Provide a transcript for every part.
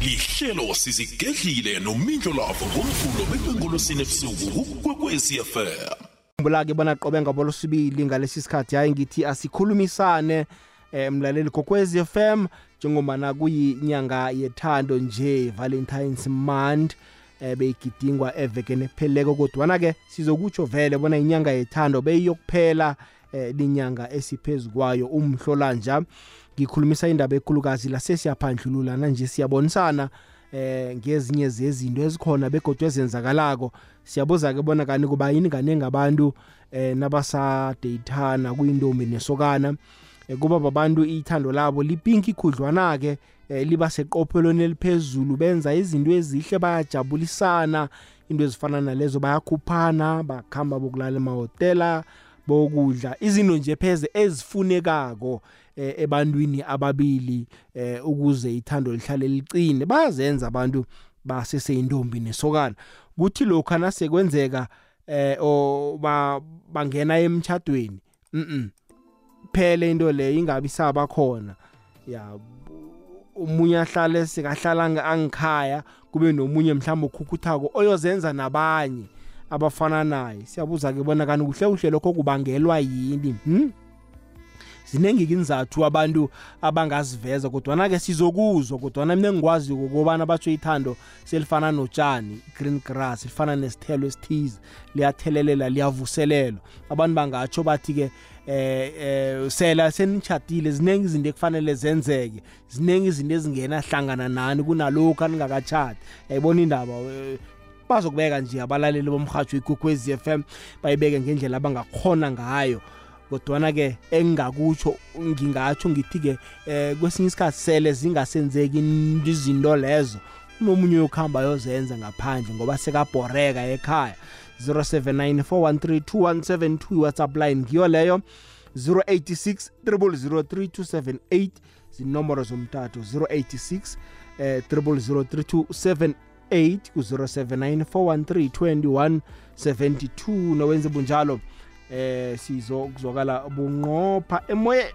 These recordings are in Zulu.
lihlelo sizigedlile nomindlo lavo ngomvulo bekwengolosini ebusuku kukwekwezi FM khumbula-ke bona qobe ngabolosibili ngalesi sikhathi hayi ngithi asikhulumisane eh mlaleli kokwezi FM njengomana kuyinyanga yethando nje Valentine's month eh beyigidingwa evekeni epheleleko kodwana ke sizokutsho vele bona inyanga yethando beyiyokuphela eh linyanga esiphezulu kwayo umhlolanja. Ngikhulumisa indaba ekhulukazi la sesiyaphandlululana nje siyabonisana eh ngezinye zezinto ezikhona begodwa ezenzakalako. Siyabuza ke bona kani kuba yini kaningi abantu eh nabasadeyithana kuyintombi nesokana. Eh, kuba babantu ithando labo lipinki khudlwana ke eh, liba seqophelweni eliphezulu benza izinto ezihle bayajabulisana. Into ezifana nalezo bayakhuphana bakhamba bokulala emahotela bokudla izinto nje pheze ezifunekako eh, ebantwini ababili eh, ukuze ithando lihlale licine bayazenza abantu baseseyintombi nesokana. Kuthi lokho nasekwenzeka eh o ba bangena emchadweni mhm phele into leyo ingabi saba khona. Ya umunye ahlale sikahlala angikhaya kube nomunye mhlawumbe ukukhuthako oyozenza nabanye. Abafana naye. Siyabuza ke bona kanti kuhle kuhle lokho kubangelwa yini? Hm ziningi inzathu abantu abangaziveza kodwana ke sizokuzwa kodwana mina ngikwazi ukubana batsho ithando selifana notshani green grass lifana nesithelo esithize liyathelelela liyavuselelwa. Abantu bangatsho bathi ke eh eh sela senitshadile ziningi izinto ekufanele zenzeke ziningi izinto ezingena hlangana nani kunalokho aningakachati yayibona indaba bazokubeka nje abalaleli bomhatsho ikwekwezi FM bayibeke ngendlela abangakhona ngayo. Kodwana ke engingakutsho ngingatsho ngithi ke eh kwesinye isikhathi sele zingasenzeki izinto lezo unomunye yokuhamba yozenza ngaphandle ngoba sekabhoreka ekhaya. 0794132172 WhatsApp line ngiyo leyo. 086 003278 zinomboro zomtato. 086 eh 003278 ku-079 nowenza bunjalo eh sizokuzwakala bunqopha emoyeni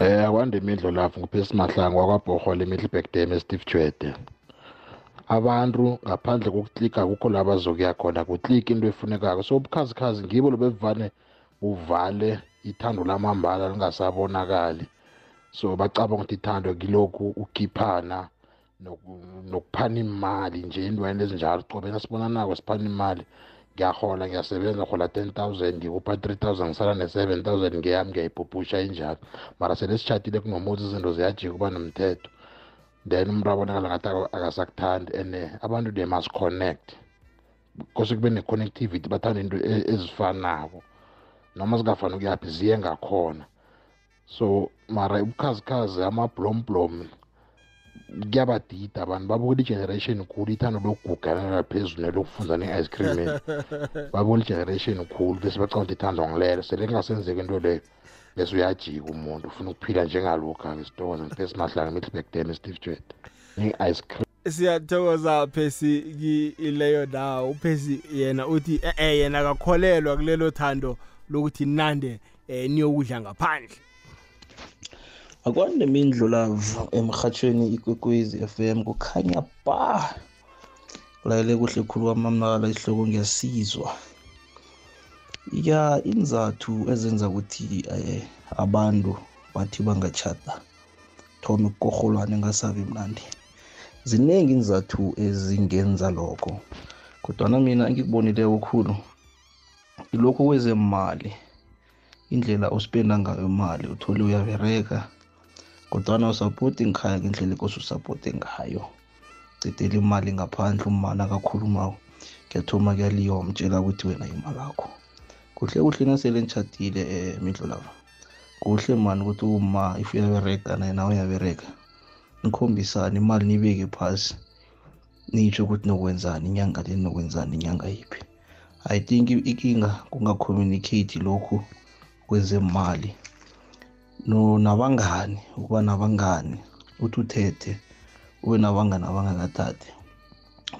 Eh akwande imidlo lapho nguphesi mahlangu wakwabhohole Middleburg Dam eSteve Tshwede. Abantu ngaphandle kokuklika akukho la bazokuya khona kuklika into efunekako. So ubukhazikhazi ngibo lobevane uvale ithando lamambala lingasabonakali. So bacabanga ukuthi ithando kilokhu ukhiphana nokuphana imali nje endweni ezinjalo. Qobe nasibonanako siphana imali. Ngiyahola ngiyasebenza hola 10000 ngikupha 3000 ngisala ne-7000 ngeyami ngiyayibhubhusha injalo. Mara sele sitshadile kunomuzi izinto ziyajika kuba nomthetho. Then umuntu abonakala ngathi akasakuthandi and abantu they must connect. Kose kube ne-connectivity bathanda into e-, ezifanako. Noma zingafani ukuyaphi ziye ngakhona. So mara ubukhazikhazi amablomblom kuyabadida abantu. Babukela igeneration khulu ithando lokugugalela phezulu nelokufunza ne-ice cream babukela igeneration khulu bese bacaba ukuthi ithando ngilele sele kungasenzeki into leyo bese uyajika umuntu ufuna ukuphila njengalokhu-ke sithokoza. Ngipesi mahlanga middleback dam steve jet ne-ice cream. Siyathokoza phesi ileyo ndawo. Uphesi yena uthi eh yena akakholelwa kulelo thando lokuthi nande eh niyokudla ngaphandle. Akwande mindlulavu emhathweni ikwekwezi FM kukhanya ba layele kuhle khulu kwamamnakala isihloko ngiyasizwa. Ya inzathu ezenza ukuthi um abantu bathi bangachata thome kukorholwane ngasabi mnandi. Ziningi inzathu ezingenza lokho kodwana mina engikubonileko khulu ilokhu kwezemali indlela ospenda ngayo imali uthole uyabereka kodwana usapoti ngikhaya ngendlela ekose usapote ngayo. Cedela imali ngaphandle umma akakhulumako. Kuyathoma kuyaliwa mtshela ukuthi wena imali akho kuhle kuhle nasele nitshadile um eh, mindlo lava kuhle mani ukuthi uma if uyabereka naye nawe uyabereka nikhombisane imali nibeke phasi. Nitsho ukuthi nokwenzani inyanga le nokwenzani inyanga yiphi. I think ikinga kunga-communicate lokhu kwezemali no nabangani ukuba nabangani uthi uthethe ube nabangani abangakathathi.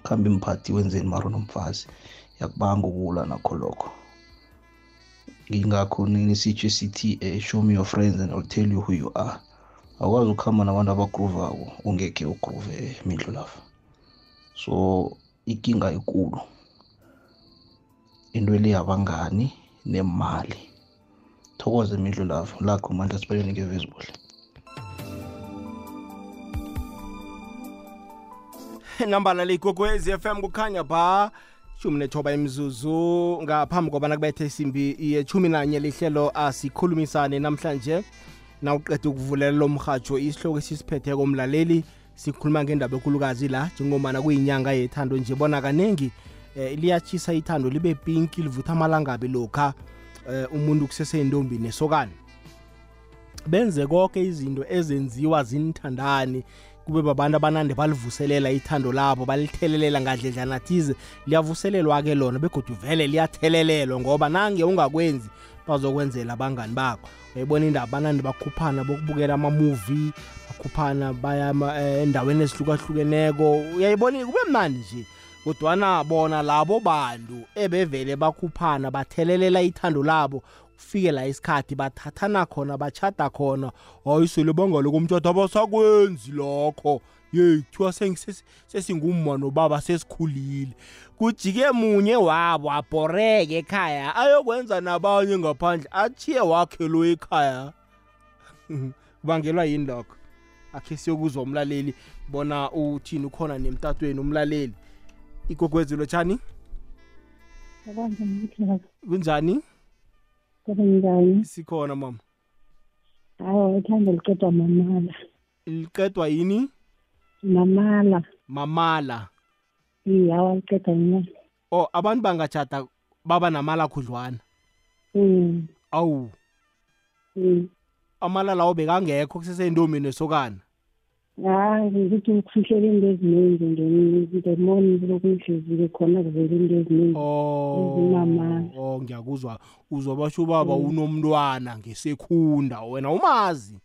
Kuhamba imphathi wenzeni maro nomfazi. Yakubanga ukulwa nakho lokho. Ngingakho nini sitsho sithi eh, show me your friends and I'll tell you who you are. Awukwazi ukuhamba nabantu abagruvako ungekhe ugruve mindlu lafa so ikinga ikulu. Into eliyabangani nemali. Thokoze mindlu lafa lakho mandla sibaleni ngevezbuhle nambala leyigogwezi FM kukhanya ba shumi nethoba imzuzu ngaphambi kobana kubethe isimbi yechumi nanye lihlelo asikhulumisane namhlanje. Nawuqeda ukuvulela lo mhatsho isihloko esisiphethe komlaleli sikhuluma ngendaba enkulukazi la njengomana kuyinyanga yethando nje. Bona kaningi eh, liyachisa ithando libe pinki livutha amalangabi lokha eh, umuntu kuseseyintombi nesokana. Benze konke izinto ezenziwa zinithandani kube babantu abanande balivuselela ithando labo balithelelela ngadledlana thize. Liyavuselelwa-ke lona begodwa vele liyathelelelwa ngoba nange ungakwenzi bazokwenzela abangani bakho. Uyayibona indaba banandi bakhuphana bokubukela amamuvi bakhuphana baya ama- eh, endaweni ezihlukahlukeneko. Uyayibona kube mnandi nje kodwana bona labo bantu ebevele bakhuphana bathelelela ithando labo ufike la isikhathi bathathana khona bachata khona. Hayi sele bangale komtshato abasakwenzi lokho. Ye kuthiwa sengise- sesingumma nobaba sesikhulile. Kujike munye wabo abhoreke ekhaya ayokwenza nabanye ngaphandle achiye wakhe lo ekhaya. Kubangelwa yini lokho? Akhe siyokuzwa umlaleli bona uthini ukhona nemtatweni umlaleli. Igogwezi lotshani Abantu ngikuhle kunjani? kodwa njani? sikhona mama Hayi uthando liqedwa mamala. liqedwa yini Mamala. mamala Iya waliqeda nya. oh abantu bangajada baba namala khudlwana Mm. awu Mm. amala lawo bekangekho kusesentombi nesokana Hayi ngithi ukufihlela into eziningi ngemoni lokunhlizile khona kuvela into eziningi. oh Ezinamala. oh ngiyakuzwa uzwa basho baba unomntwana ngesekhunda wena umazi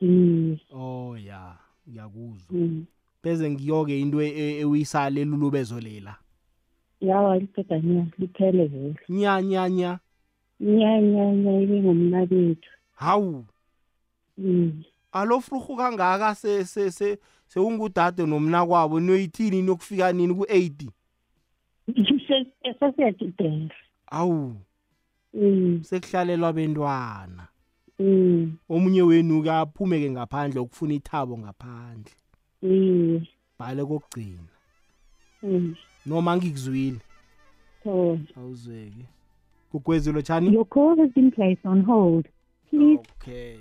Mm. oh ya ngiyakuzwa Mm. beze ngiyoke into ewuyisale lulubezo lela Ya waliqeda nya liphele vele. nya nya nya Nya nya nya ibe ngumnabethu. hawu Mm. Alofruhu kangaka se se se sewungudade nomna kwabo niyoyithini niyokufika nini ku-80 Sesiyadidela. awu Mm. sekuhlalelwa bentwana Mm. omunye wenu-ke aphume-ke ngaphandle ukufuna ithabo ngaphandle Mm. bhale kokugcina Mm. noma ngikuzwile awuzweke kugwezilo tshani your call has been placed on hold. Please okay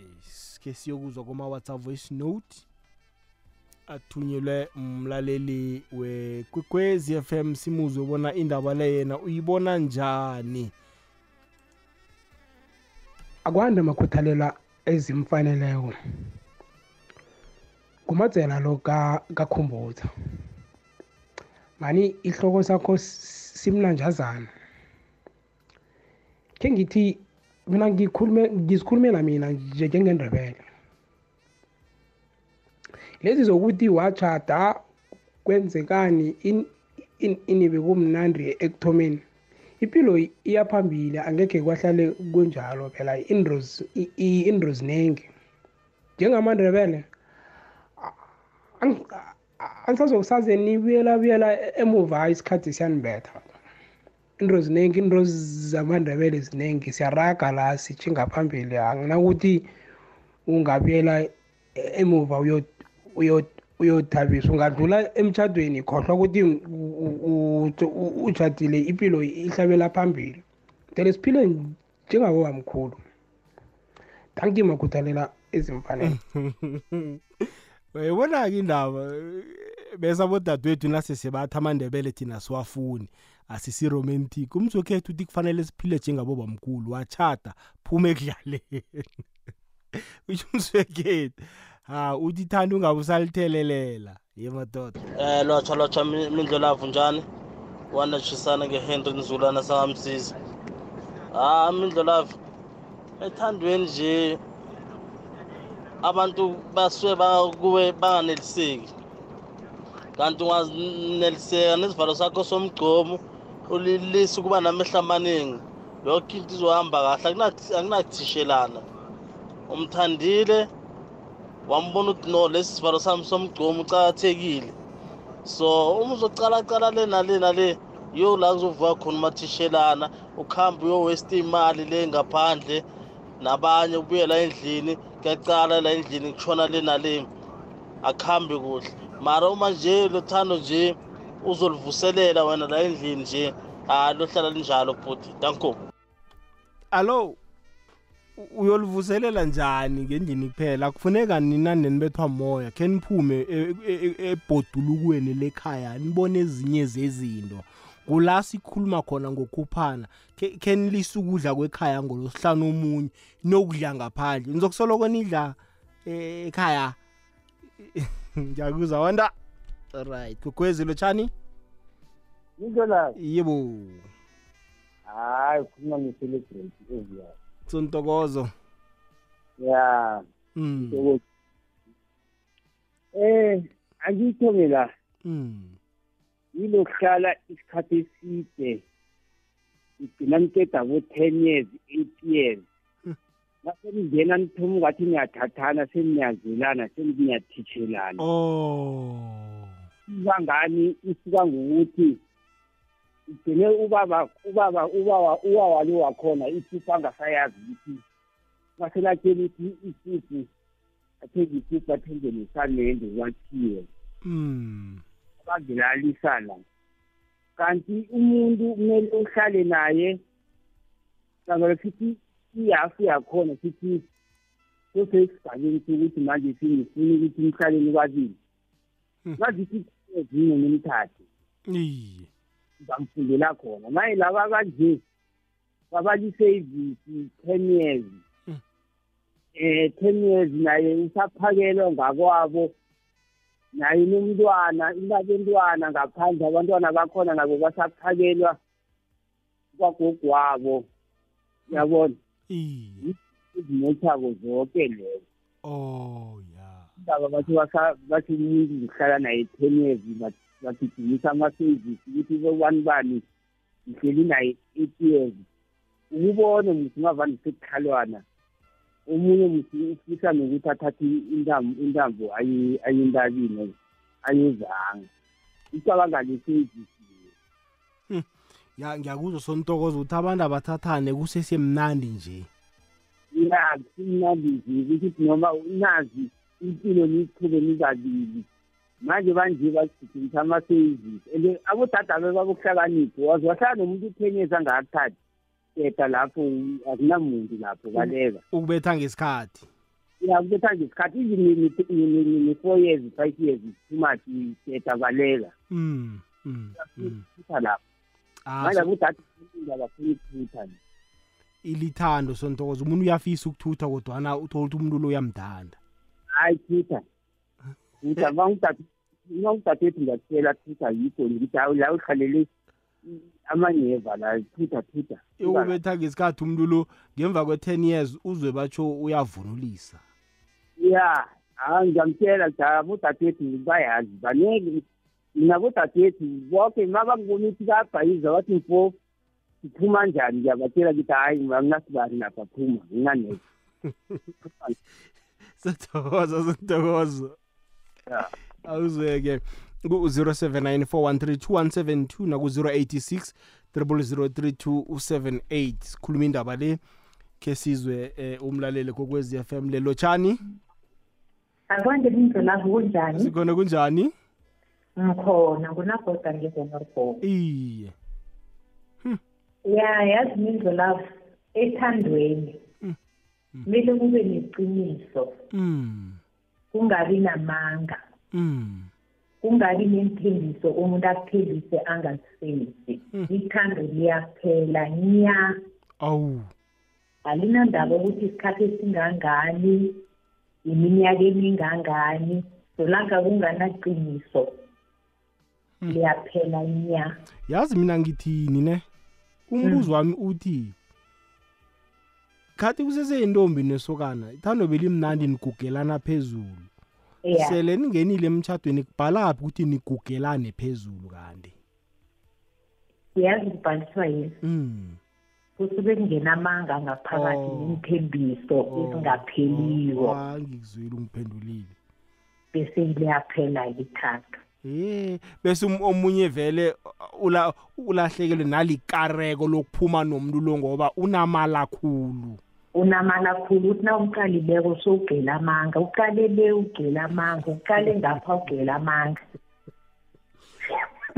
ke siyokuzwa kuma-whatsapp voice note. Athunyelwe umlaleli wekwekwezi FM simuzwe bona indaba le yena uyibona njani? Akwanda makhuthalela ezimfaneleko. Ngumadzela lo ka- kakhumbuza mani ihloko sakho s- simnanjazana. Khe ngithi mina ngikhulume ngizikhulumela mina nje njengendebele lezi zokuthi wachada kwenzekani in- in- inibe kumnandi ekuthomeni impilo iyaphambili angekhe kwahlale kunjalo phela indros i- i- into ziningi njengamandebele angisazokusaze nibuyela buyela emuva isikhathi siyanibetha into ziningi into zamandebele ziningi siyaraga la sitshinga phambili anginakuthi ungabuyela emuva uyo- uyo- uyothabisa ungadlula emtshadweni khohlwa ukuthi utshadile impilo ihlabela phambili. Tele siphile njengabo bamkhulu. Danki makhuthalela ezimfanele uyayibona-ke indaba bese abodadewethu nasesibathi amandebele thina siwafuni. Asisiromantic. Umzokhethu uthi kufanele siphile njengabobamkhulu wachata phume ekudlaleni. Usho umzwekhethu? Ha uthi thanda ungabe usalithelelela ye madoda Eh lwatsha lwatsha mi- mindlelavu njani? Wanashisana ngehenry nzulana sangamsiza ah mindlelavu ethandweni nje abantu basuke bakuwe banganeliseki. Kanti unganeliseka nesivalo sakho somgcomo ulilisa ukuba namehla amaningi. Yonke into izohamba kahle akunathi- akunathishelana. Umthandile wambona ukuthi no lesi sivalo sami somgcomo ucakathekile so uma uzocalacala le nale nale yiyo la kuzovuka khona umathishelana ukuhambe uyowesta imali le ngaphandle nabanye ubuyela endlini kuyacala la endlini kushona le nale. Akuhambi kuhle. Mara uma nje lothando nje uzolivuselela wena la endlini nje hayi lohlala linjalo bhuti danko allo u- uyolivuselela njani ngendlini kuphela? Kufuneka nina nenibethwa moya. Khe niphume e- e- e- ebhodulukweni lekhaya nibone ezinye zezinto. Kula sikhuluma khona ngokhuphana Khe- khe nilise ukudla kwekhaya ngolosihlanu omunye nokudla ngaphandle. Nizokusoloko nidla eh, ekhaya? Ngiyakuzwa wanda. Right kugwezi lotshani Ngizola yebo hayi ukhuluma nge-celebrate eziya. sontokozo Ya, mm. soko. Eh, angithobe la. mm. Ngilokuhlala isikhathi eside. Ngigcina ngiceda bo-10 years, 8 years. Mase ngingena nithoma ngathi niyathathana seniyazelana seniyathishelana. oh Ibangani isuka ngokuthi ugcine ubaba ubaba ubaba ubaba lo wakhona isipho angasayazi ukuthi maselakela ukuthi isipho athenge isipho athenge nesamende kwakhiwe mm. bangelalisana kanti umuntu kumele uhlale naye sangalo sithi ihafu yakhona sithi sosesigabeni sokuthi manje singifuna ukuthi nihlale nibabili Hmm. ngazithi ezinye nimthathe iye ngizamfundela khona. Maye laba kanje babalisevisi ten years. Mm. eh ten years naye usaphakelwa ngakwabo. Naye nomntwana inabentwana ngaphandle abantwana bakhona nabo basaphakelwa kwagogo wabo yabona iye izimothako zonke lezo. Oh indaba bathi basa- bathi umuntu ngihlala naye ten years but- bagijimisa ama-service ukuthi bobani bani? Ngihleli naye eight years ukubona muthi ngavane sekukhalwana omunye muthi ufisa nokuthi athathe intambo intambo aye- aye entabeni ayezanga icabanga le-service ya ngiyakuzwa sontokozo ukuthi abantu abathathane kusesemnandi nje. Ya kumnandi nje ukuthi noma nazi impilo niyichube nikabili manje banje bagijimisa ama-service and abodada bebabokuhlakaniphi wazi wahlala nomuntu uphenyeza angakuthathi keda lapho akunamuntu lapho baleka ukubetha ngesikhathi. Ya kubetha ngesikhathi. Even ne-four years five years too much keda baleka mm. mm. mm. futha lapho. Ah, manje so, abodada abafuna ukuthutha nje. Ilithando sontokozo. Umuntu uyafisa ukuthutha kodwana uthola ukuthi umuntu lo uyamdanda. Hayi thutha thutha mangidadewethu ngiyakutshela thutha yikho ngithi hawu la uhlalele amanyeva la thutha thutha ukubetha ngesikhathi umuntu lo ngemva kwe-10 years uzwe batsho uyavunulisa. Ya hayi ngiyamtshela ja abodadewethu bayazi banele mina abodadewethu boke ma bakubona ukuthi bayabhayiza bathi mfo siphuma njani? Ngiyabatshela ukuthi hayi anginasibani lapha phuma nginganeko sithokoza sithokoza Ya. awuzweke ku-079 naku-086 003278 sikhuluma indaba le khe sizwe eh, umlaleli kokwezi FM lelo tshani akwande lindlolavu kunjani? Sikhona kunjani? Ngikhona ngunagoda ngezenorbo iye. Ya yazi mindlolavu ethandweni. Kumele kube neqiniso. Mm. kungabi namanga. Mm. kungabi nemthembiso umuntu akuthembise angazifezi ithando liyaphela nya. Awu. Alinandaba ukuthi isikhathi esingangani iminyaka emingangani solanga kunganaqiniso. Liyaphela nya. Yazi mina ngithini ne? Umbuzo wami uthi khathi kuseseyintombi nesokana ithando belimnandi nigugelana phezulu. Yeah. sele ningenile emtshadweni kubhalaphi ukuthi nigugelane phezulu kanti? Yazi kubhaliswa yini? Mm. kusuke kungenamanga ngaphakathi Oh. nemthembiso ezingapheliko Ah, ngikuzwile ungiphendulile. Bese liyaphela-ke ithando? Eh bese um- omunye vele uh, ula ulahlekelwe nalikareko lokuphuma nomuntu lo ngoba unamala khulu. Unamala khulu uthi na umqalileko sowugcela amanga uqale le ugcela amanga uqale ngapha ugcela amanga.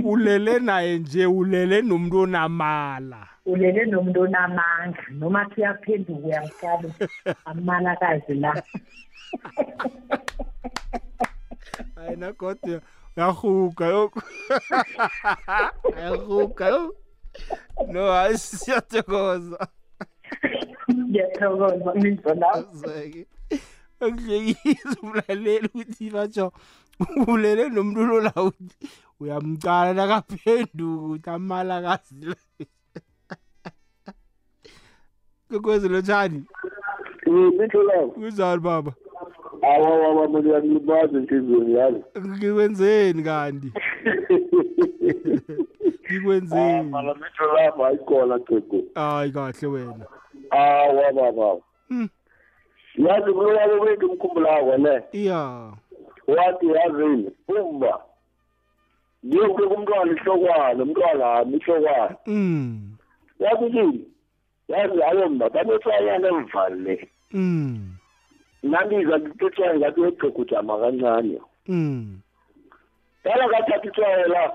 Ulele naye nje ulele nomuntu onamala. Ulele nomuntu onamanga noma kuyaphenduka uyamhlala amalakazi la. Hayi nagodwa yahuga yo. Yahuga yo. No hayi siyathokoza. Ngiyathokoza ngizolapho Zeke. Akuhlekisa umlaleli ukuthi batsho ulele nomuntu lola uthi uyamcala nakaphenduka ukuthi amala kazi la. Kokwezi lo tshani Ngitho la kunjani baba awa baba mina ngilibaza inhlizweni yami. ngikwenzeni kanti ngikwenzeni Mala ngitho lapha ayikhona cego. hayi kahle wena Awa baba. Hmm. Yazi mina wethu umkhumbulako ne. iya Wathi yazini umba. Yonke kumntwana ihlokwana, umntwana wami ihlokwana. mm Yazi yini? Yazi ayo mba, babefanyana emvale. mm Nandiza ngithethe ngathi wecego jama kancane. mm Dala kathatha itswayo la.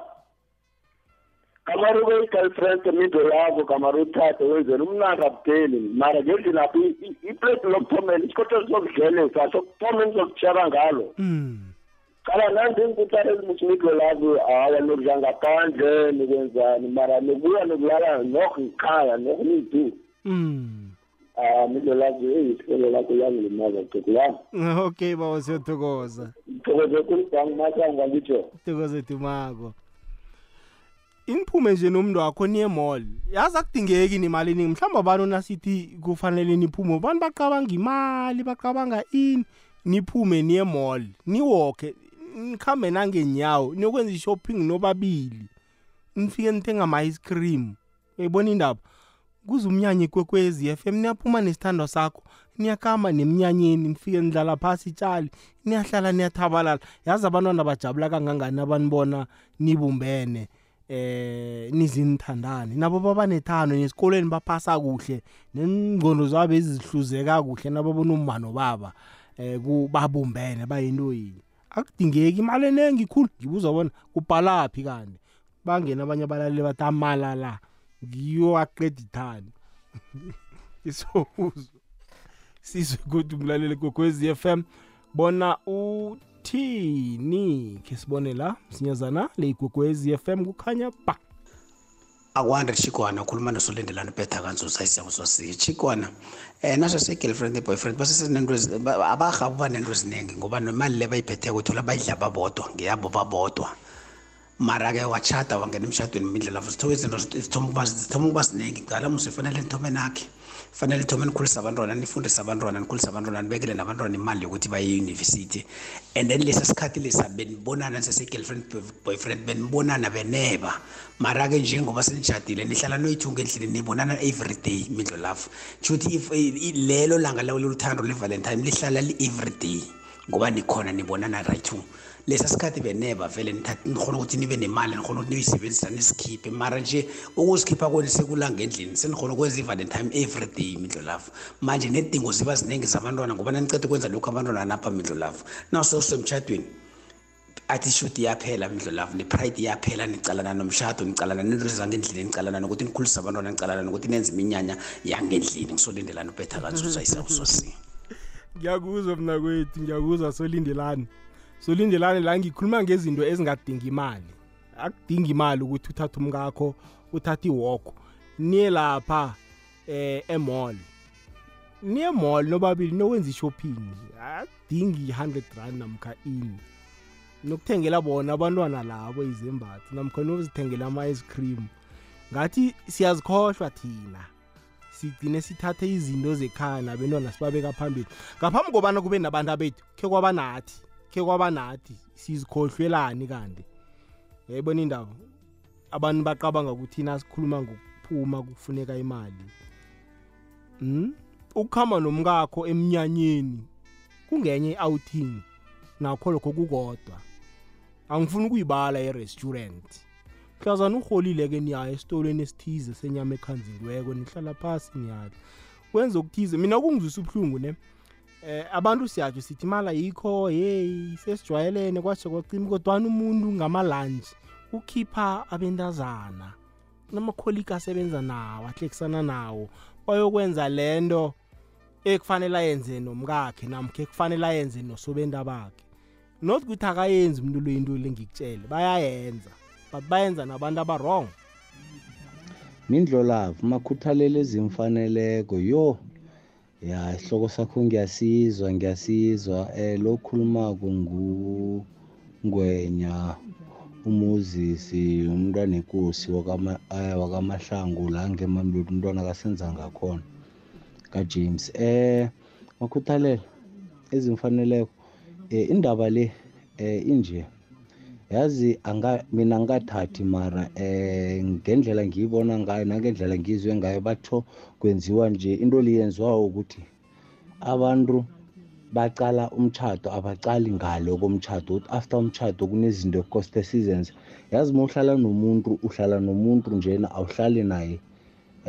Kamari ube girlfriend middle lakho kamari uthathe wenzela umnandi abudeli mara ngendlela lapho iplate lokuthomela isikotho sokudlelesa sokuthoma engizokutshara ngalo. Mm qala nandi inkutara ezimuthi middle lakho hawa nokudla ngaphandle nokwenzani? Mara nokubuya nokulala nokho ngikhaya nokho niyidu mm ah middle lakho eyi isikolo lakho yangilimaza ceko yami okay baba siyathokoza thokoze kulibhangi masanga ngitsho thokoze dumako iniphume nje nomuntu wakho niye mall. Yazi akudingeki nimali eningi mhlawumbe abantu nasithi kufanele niphume. Abantu bacabanga imali bacabanga ini. Niphume niye mall niwokhe nikhambe nangenyawo niyokwenza i-shopping nobabili. Nifike nithenga ama-ice cream. Uyayibona indaba? Kuze umnyanya ikwekwezi FM niyaphuma nesithando sakho. Niyakama nemnyanyeni nifike nidlala phasi itshali niyahlala niyathabalala. Yazi abantwana bajabula kangangani abanibona nibumbene eh nizinithandane nabo babanethando nesikolweni baphasa kuhle nengcondo zabo ezihluzeka kuhle nababona umbano baba eh kubabumbene bayinto yini akudingeki imali enengi khulu ngibuza bona kubhalaphi kanti. Bangena abanye abalali bathi amala la ngiyo aqeda ithando isokuzo sizwe ukuthi umlaleli kokwezi FM bona uthini ke sibone la sinyazana le igogwezi FM kukhanya ba. Akwande chikwana ukhuluma nosolindelana ubetha kanzuza isiyangusosiye chikwana um naso se-girlfriend ne-boyfriend basesenento abarhabi uba nento eziningi ngoba nemali le bayiphetheko uthola bayidla babodwa ngeyabo babodwa. Mara-ke watshata wangena emshadweni imindlela zithobe izinto zithoma ukuba ziningi qala muso fanele nithome nakhe fanele nithome nikhulise abantwana nifundise abantwana nikhulise abantwana nibekele nabantwana imali yokuthi baye eyunivesithi. And then lesa sikhathi lesa benibonana sese-girlfriend boyfriend benibonana beneba. Mara-ke njengoba senijadile nihlala noyithunga endlini nibonana every day mindlo lafo shouthi lelo langa lawo luthando le-valentine lihlala li-every day ngoba nikhona nibonana right two lesa sikhathi beneba vele nikhona ukuthi nibe nemali nikhona ukuthi niyisebenzisa nisikhiphe. Mara nje ukusikhipha kwenu sekulanga endlini senikhona ukwenza i-valentine every day mindlo lafo manje nedingo ziba ziningi zabantwana ngoba naniceda ukwenza lokhu abantwana napha mindlo lafo nawusesemtshadweni athi ishuti iyaphela mindlo lafo ne-pride iyaphela nicalana nomshado nicalana nento zangendlini nicalana nokuthi nikhulise abantwana nicalana nokuthi nenze iminyanya yangendlini. Ngisolindelana ubetha kanzuza isawusosi ngiyakuzwa mna kwethu ngiyakuzwa solindelani. Solindelani la ngikhuluma ngezinto ezingadingi imali. Akudingi imali ukuthi uthathe umkakho uthathe iwoko niye lapha eh emall. Niye mall nobabili nokwenza i-shopping. Akudingi i-100 rand namkha ini. Nokuthengela bona abantwana labo izembatho namkha nokuzithengela ama-ice cream. Ngathi siyazikhohlwa thina. Sigcine sithathe izinto zekhaya nabentwana sibabeka phambili. Ngaphambi kobana kube nabantu abethu khe kwaba nathi. Khe kwaba nathi sizikhohlwelani kanti? Yayibona indaba abantu baqabanga ukuthi thina sikhuluma ngokuphuma kufuneka imali. Hmm? ukuhamba nomkakho emnyanyeni kungenye i-outing nakho lokho kukodwa. Angifuni ukuyibala e-restaurant. Mhlazana uholile-ke niyaya esitolweni esithize senyama ekhanzingiweko nihlala phasi niyadla kwenza okuthize. Mina kungizwisa ubuhlungu ne? Eh abantu siyatsho sithi imali ayikho hey sesijwayelene kwashe kwacima kodwana umuntu ngamalanji ukhipha abentazana namakholika asebenza nawo ahlekisana nawo bayokwenza lento ekufanele ayenze nomkakhe namkhe ekufanele ayenze nosobenda bakhe. Not ukuthi akayenzi umuntu lo into le ngikutshele bayayenza but bayenza nabantu abarong mindlolavu makhuthalelo ezimfaneleko yo. Ya isihloko sakho ngiyasizwa ngiyasizwa. Um lo khulumako ngungwenya umuzisi umntwana enkosi wakamahlangu la ngemambili umntwana kasenza ngakhona kajames um makhuthalelo ezimfaneleko um indaba le um inje? Yazi anga mina ngingathathi mara eh ngendlela ngiyibona ngayo nangendlela ngizwe ngayo batho kwenziwa nje into liyenziwayo ukuthi abantu bacala umtshato abacali ngalo komtshato ukuthi after umtshato kunezinto ekukoste sizenze yazi uma uhlala nomuntu uhlala nomuntu njena awuhlali naye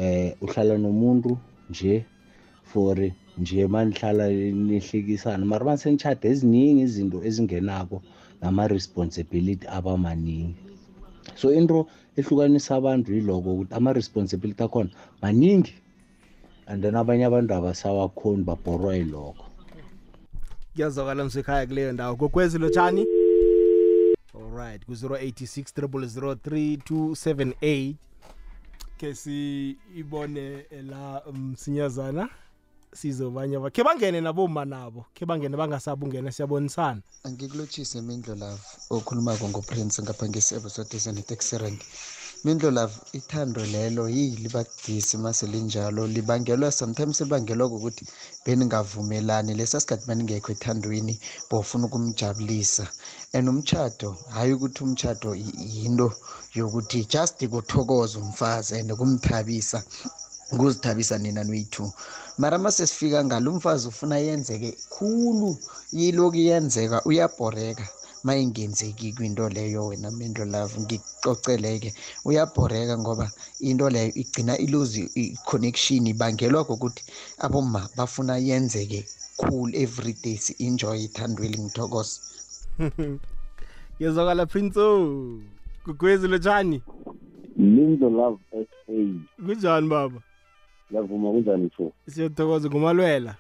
eh uhlala nomuntu nje for nje manihlala nihlekisana mara masenitshada eziningi izinto ezingenako nama-responsibility abamaningi. So into ehlukanisa abantu yiloko ukuthi ama-responsibility akhona maningi and then abanye abantu abasawakhoni babhorwa yilokho kuyazwakala msekhaya kuleyo ndawo. Kokwezi lotshani? Alright ku-086 3278 ke siyibone la msinyazana. Sizobanye khe bangene naboma nabo khe bangene bangasabi ungena siyabonisana. Angikulotshise mindlo love okhulumako ngoprince ngapha ngesebo sodesane taxirank mindlo love ithando lelo yi libadisi mase linjalo libangelwa sometimes libangelwa kokuthi beningavumelani. Lesa sikhathi maningekho ethandweni bofuna ukumjabulisa. And umtshato hhayi ukuthi umtshato yinto yokuthi just kuthokoza umfazi and kumthabisa ukuzithabisa nina noyi-two mara mase sifika ngalo umfazi ufuna yenzeke khulu yiloku yenzeka uyabhoreka. Ma ingenzeki kwinto leyo wena mendo love ngikucoceleke. Uyabhoreka ngoba into leyo igcina iluzi i-connection ibangelwa kokuthi aboma bafuna yenzeke cool every day si-enjoy ithandweli ngithokoza yezwakala prince o. Kugwezi lotshani. Lindo love s a. Kunjani baba? Ngiyavuma kunjani fo siyathokoza ngumalwela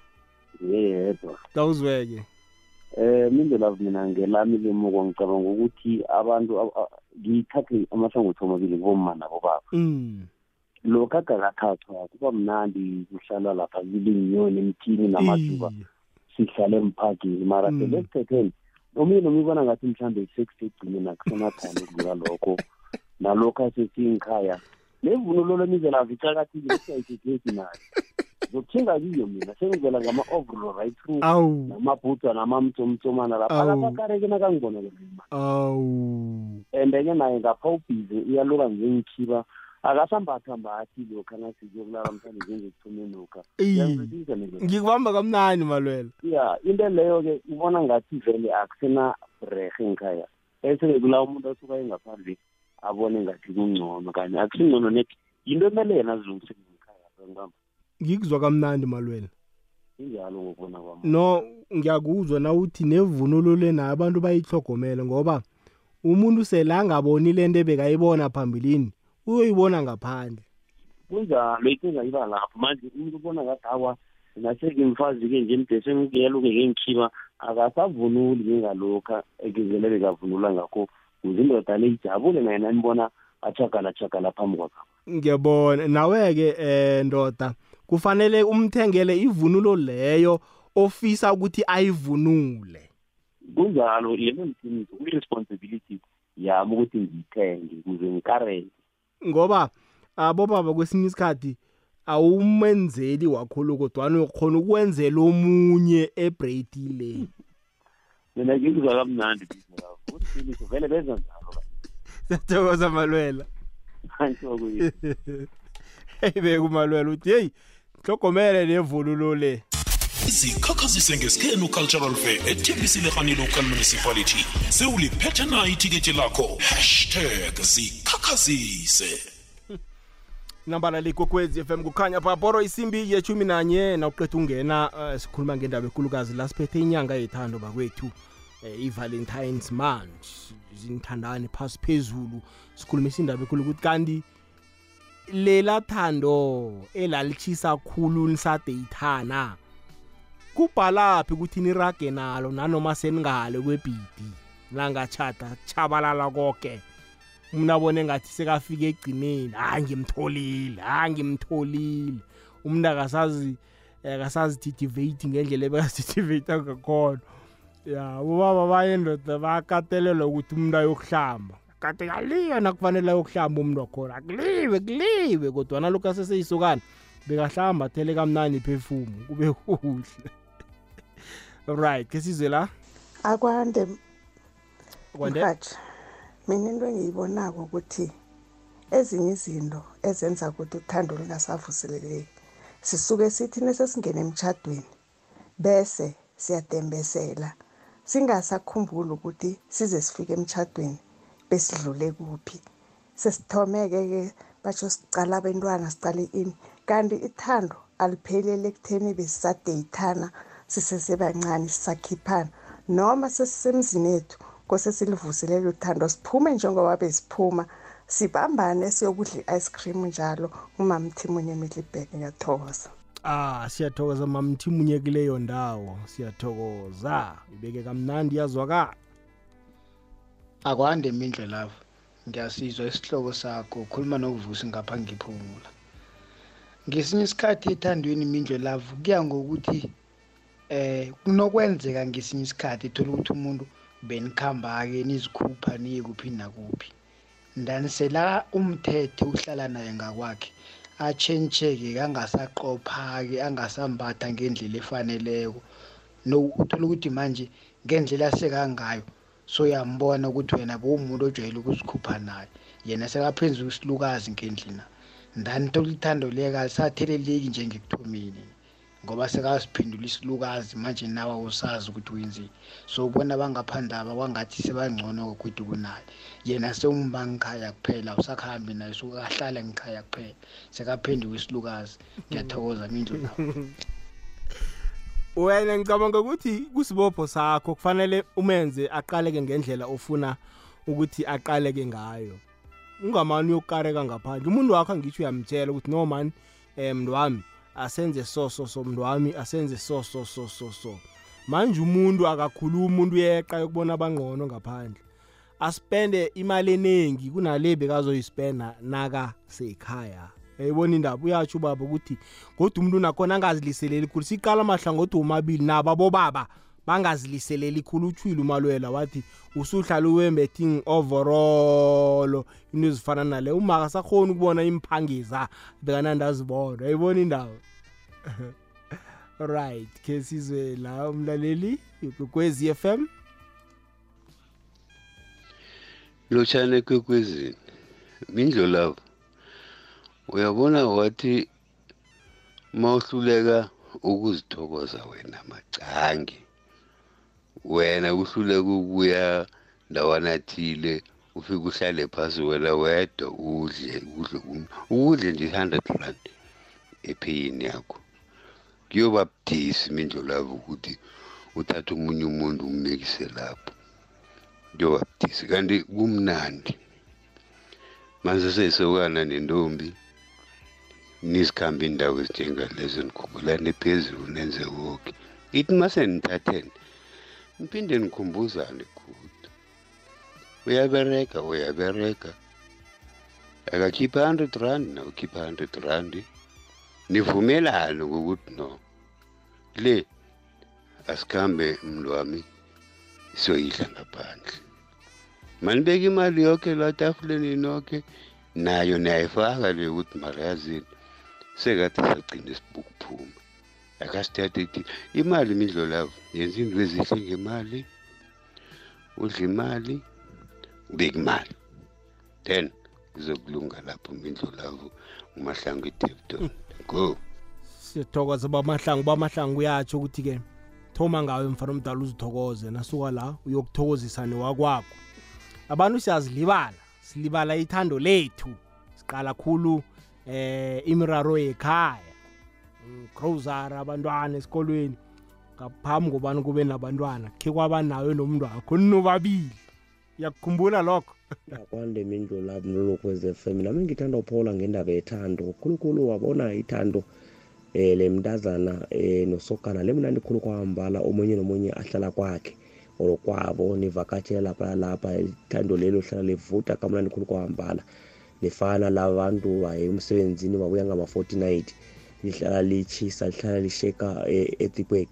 yedwa. Tawuzweke eh mindo love mina ngelami lemuko ngicabanga ukuthi abantu ngiyithathe amahlangothi amabili bomma nabobaba lokhu agakathathwa kuba mnandi kuhlalwa lapha kulinyoni emthini namajuba. Sihlale emphagini mara sele sithetheni omunye nomunye ubona ngathi mhlawumbe sekusegcineni akusenathanda ukudlula lokho. Nalokho asesiyinkhaya levunulo lemizela icakathile siyayithetheki nayo zokuthenga kiyo mina sengivela ngama-overall right through namabhudwa namamtsomtsomana lapha. Akasakareke nakangibonele awu. And-ke naye ngapha ubhize uyaloka njengikhiba akasambathambathi lokha nasizokulala mhlawumbe njengekuthomeni lokha. Ngikubamba kamnani malwela. Ya into leyo-ke ubona ngathi vele akusena brehe ngikhaya bese-ke kula umuntu asuka engaphandle abone ngathi kungcono kanti akusingcono net yinto emele yena azilungisele ngikhaya ngibamba ngikuzwa kamnandi malwela. Injalo ngokubona kwami. No ngiyakuzwa na uthi nevunulo lena abantu bayihlogomele ngoba umuntu sele angaboni le nto ebekayibona phambilini uyoyibona ngaphandle. Kunjalo ikinga iba lapho. Manje umuntu ubona ngathi awa naseke mfazi-ke nje mdese ngiyaluke-ke ngikhiba akasavunuli njengalokha ekizele bekavunula ngakho kuze indoda le ijabule naye nanibona achagala-chagala phambi kwakho ngiyabona. Nawe-ke um ndoda kufanele umthengele ivunulo leyo ofisa ukuthi ayivunule. Kunjalo yena mthiniso kuyi-responsibility yami ukuthi ngiyithenge kuze ngikareke. Ngoba abobaba kwesinye isikhathi awumenzeli wakholo kodwana uyokhona ukwenzela omunye ebreyidi le. Mina ngikuzwa kamnandi mindlolavu ukuthi qiniso vele benza njalo siyathokoza malwela. Angisho hey beke umalwela uthi hey hlogomele nevunulo le. Izikhakhazise ngesikhenu cultural fair ethembisile local municipality. Sewuliphethe na ithiketi lakho hashtag zikhakhazise. Nambala likwekwezi FM kukhanya phabhoro isimbi yeshumi nanye nawuqeda ungena uh, sikhuluma ngendaba enkulukazi la siphethe inyanga yethando bakwethu uh, i-valentines month. Zinthandani phasi phezulu sikhulumisa indaba ekhulu ukuthi kanti lela thando elalitshisa khulu lisadeyithana kubhalaphi ukuthi nirage nalo nanoma seningale kwebhidi langatshata chabalala konke umuntu abone ngathi sekafika egcineni hayi ngimtholile hayi ngimtholile. Umuntu akasazi akasaziditivate ngendlela ebekaziditivate ngakhona. Ya ubaba bayendoda bakatelelwa ukuthi umuntu ayokuhlamba. Kade kaliyo nakufanele ayokuhlamba umuntu wakhona. Akuliwe kuliwe kodwa nalokhu aseseyisokana. Bekahlamba athele kamnani perfume kube kuhle. Right ke sizwe la? Akwande kwande? mhathi mina into engiyibonako ukuthi ezinye izinto ezenza ukuthi uthando lungasavuseleleki sisuke sithi nesesingena emtshadweni bese siyadembesela singasakhumbuli ukuthi size sifike emtshadweni besidlule kuphi. Sesithomeke-ke batsho sicala abentwana sicale ini kanti ithando alipheleli ekutheni besisadeyithana sisesebancane sisakhiphana noma sesisemzini ethu kose silivuselele uthando siphume njengoba besiphuma sibambane siyokudla i-ice cream njalo. Umamthimunye middleburg ngiyathokoza. Ah siyathokoza mamthimunye kuleyo ndawo siyathokoza. Ibeke kamnandi yazwakala akwande mindle lapho ngiyasizwa isihloko sakho ukhuluma nokuvusi ngapha ngiphumula. Ngesinye isikhathi ethandweni imindlo lavo kuya ngokuthi eh kunokwenzeka ngesinye isikhathi thola ukuthi umuntu benikhamba-ke nizikhupha niye kuphi nakuphi. Ndanisela umthetho uhlala naye ngakwakhe atshentshe-ke angasaqopha-ke angasambatha ngendlela efaneleko. No uthola ukuthi manje ngendlela sekangayo soyambona ukuthi wena bewumuntu ojwayele ukuzikhupha naye. Yena sekaphenza isilukazi ngendlina. Ndanithola ithando liyeka lisatheleleki njengekuthomeni ngoba sekasiphendula isilukazi manje nawe awusazi ukuthi wenzeni. So ubona bangaphandaba kwangathi sebangcono kokuthi kunaye yena sewumba ngikhaya kuphela usakhambi naye sukahlala ngikhaya kuphela. Sekaphenduka isilukazi. Ngiyathokoza mindlu lapho. Wena ngicabanga ukuthi kusibopho sakho kufanele umenze aqaleke ngendlela ofuna ukuthi aqaleke ngayo. Ungamani uyokukareka ngaphandle. Umuntu wakho angitsho uyamtshela ukuthi no mani um mntu wami asenze so so so mntu wami asenze so so so so. So manje umuntu akakhuluma umuntu uyeqa yokubona abangqono ngaphandle. Aspende imali eningi kunale bekazoyispenda naka seyikhaya yayibona indaba? Uyatsho ubaba ukuthi kodwa umuntu nakhona angaziliseleli khulu siqala amahlangothi womabili nabo abobaba. Bangaziliseleli khulu utshwile umalwela wathi usuhlala uwembeting overall. Into ezifana nale umaka sakhona ukubona imphangiza bekanandazibona yayibona indaba right ke sizwe la umlaleli kwezi FM lotshane kwekwezini mindlo lapho uyabona wathi mawuhluleka ukuzithokoza wena macangi wena uhluleka ukuya ndawana thile ufike uhlale phasi wena wedwa udle udle ukudle nje 100 rand epheyini yakho. Kuyoba budisi mindlo lapho ukuthi uthathe umunye umuntu ummekise lapho. Kuyoba budisi kanti kumnandi. Manje seyisokana nentombi nizikhambe indawo ezinjengalezo nikhumbulane phezulu nenze woke ithi mase nithathene niphinde nikhumbuzane kude uyabereka uyabereka. Akakhipha 100 rand na ukhipha 100 rand. Nivumelane ngokuthi no le asikhambe mntu wami siyoyidla ngaphandle. Manibeka imali yonke la tafuleni nonke nayo niyayifaka le ukuthi mariyazini sekade sagcina isibukuphuma. Akasithathe ithi imali imidlo lavo yenza into ezihle ngemali udla imali ubeka imali. Then kuzokulunga lapho mindlu lavo umahlangu idepton go. Siyathokoza bamahlangu bamahlangu uyatsho ukuthi-ke thoma ngawe mfana omdala uzithokoze nasuka la uyokuthokozisa newakwakho abantu siyazilibala silibala ithando lethu. Siqala khulu eh imiraro yekhaya. Grosara abantwana esikolweni ngaphambi kobani kube nabantwana khe kwaba nawe nomntu wakho ninobabili uyakukhumbula lokho? Kwande mindlu labo nolokwez f m. Nami ngithanda uphola ngendaba yethando khulukhulu wabona ithando eh le mntazana eh nosokana. Le mnandi khulu kwambala omunye nomunye ahlala kwakhe or kwabo nivakatshela lapha lapha ithando lelo hlala livuta kamnandi khulu kwambala. Lifana labantu baye emsebenzini babuya ngama-fortnight lihlala lichisa lihlala lisheka etipwek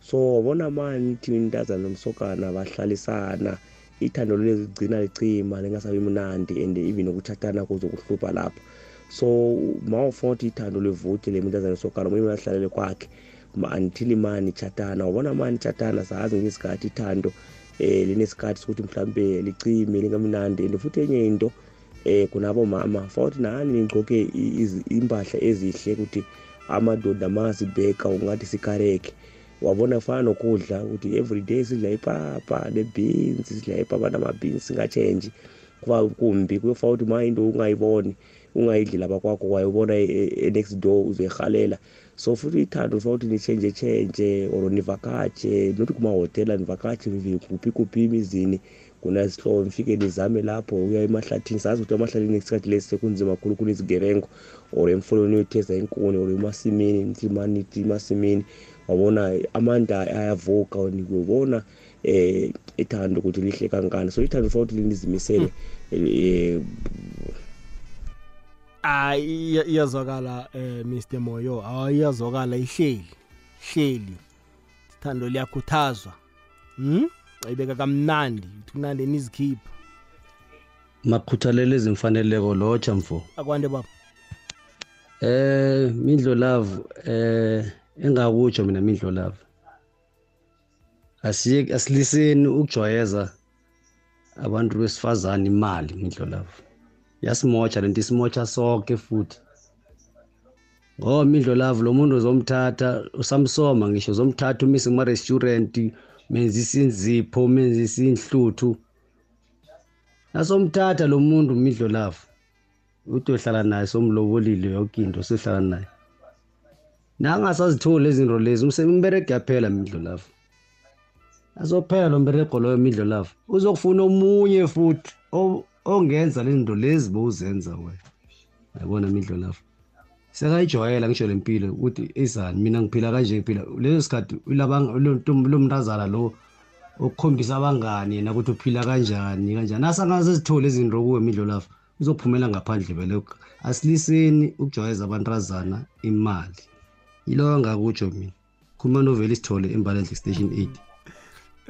so wabona mani ithi intazana nomsokana bahlalisana ithando lelizigcina licima lingasabi mnandi and even ukutshatana kuzokuhlupha lapho. So ma ufuna ukuthi ithando livuthe le mntazana nesokana omunye ahlalele kwakhe until imani itshatana wabona mani itshatana sazi ngesikhathi ithando eh linesikhathi sokuthi mhlambe licime lingamnandi and futhi enye into eh kunabo mama futhi nani nigcoke impahla ezihle ukuthi amadoda mazibheka ungathi sikareke. Wabona kufana nokudla ukuthi everyday sidla ipapa ne-beans sidla ipapa nama-beans singatshenji kuba kumbi kuyofana ukuthi ma into ungayiboni ungayidli lapha kwakho wayibona e-next door uzoyihalela so futhi ithando funa ukuthi nitshenje tshenje or nivakatshe nothi kumahhotela nivakatshe kuphi kuphi emizini kunazihlobo nifike nizame lapho uya emahlathini. Sazi ukuthi emahlathini ngesikhathi lesi sekunzima khulu kunezigebengu or emfolweni uyotheza inkuni or emasimini nithi manithi emasimini. Wabona amanda ayavuka ubona eh ithando ukuthi lihle kankani so ithando funa ukuthi linizimisele eh hayi iyazwakala eh Mr Moyo. Hayi iyazwakala ihleli hleli ithando liyakhuthazwa. Hm ayibeka kamnandi. Uthi kunande nizikhipha. Makhuthalele ezimfaneleko lotsha mfo. Akwande baba. Eh mindlo love eh engakutsho mina mindlo love. Asiye asiliseni ukujwayeza abantu besifazane imali mindlo love. Yasimotsha lento isimotsha sonke futhi. Ngoba mindlo love lo muntu uzomthatha usamsoma ngisho uzomthatha umise kuma-restaurant menzisa inzipho menzisa inhluthu nasomthatha lo muntu midlo love uthi ohlala naye somlobolile yonke into sohlala naye. Nangasazitholi izinto lezi umberege yaphela midlo love azophela lo mberego loyo midlo love uzokufuna omunye futhi ongenza le zinto lezi bowuzenza wena. Yabona midlo love sekayijwayela ngisho le mpilo ukuthi izani mina ngiphila kanje ngiphila. Leso sikhathi lo mntazana lo okukhombisa abangani yena ukuthi uphila kanjani kanjani. Asangazizithole izinto kuwe midlo lafa uzophumela ngaphandle vele asiliseni ukujwayeza abantazana imali. Yiloyo ngakutsho mina. Khuluma noveli sithole embalenhle station 8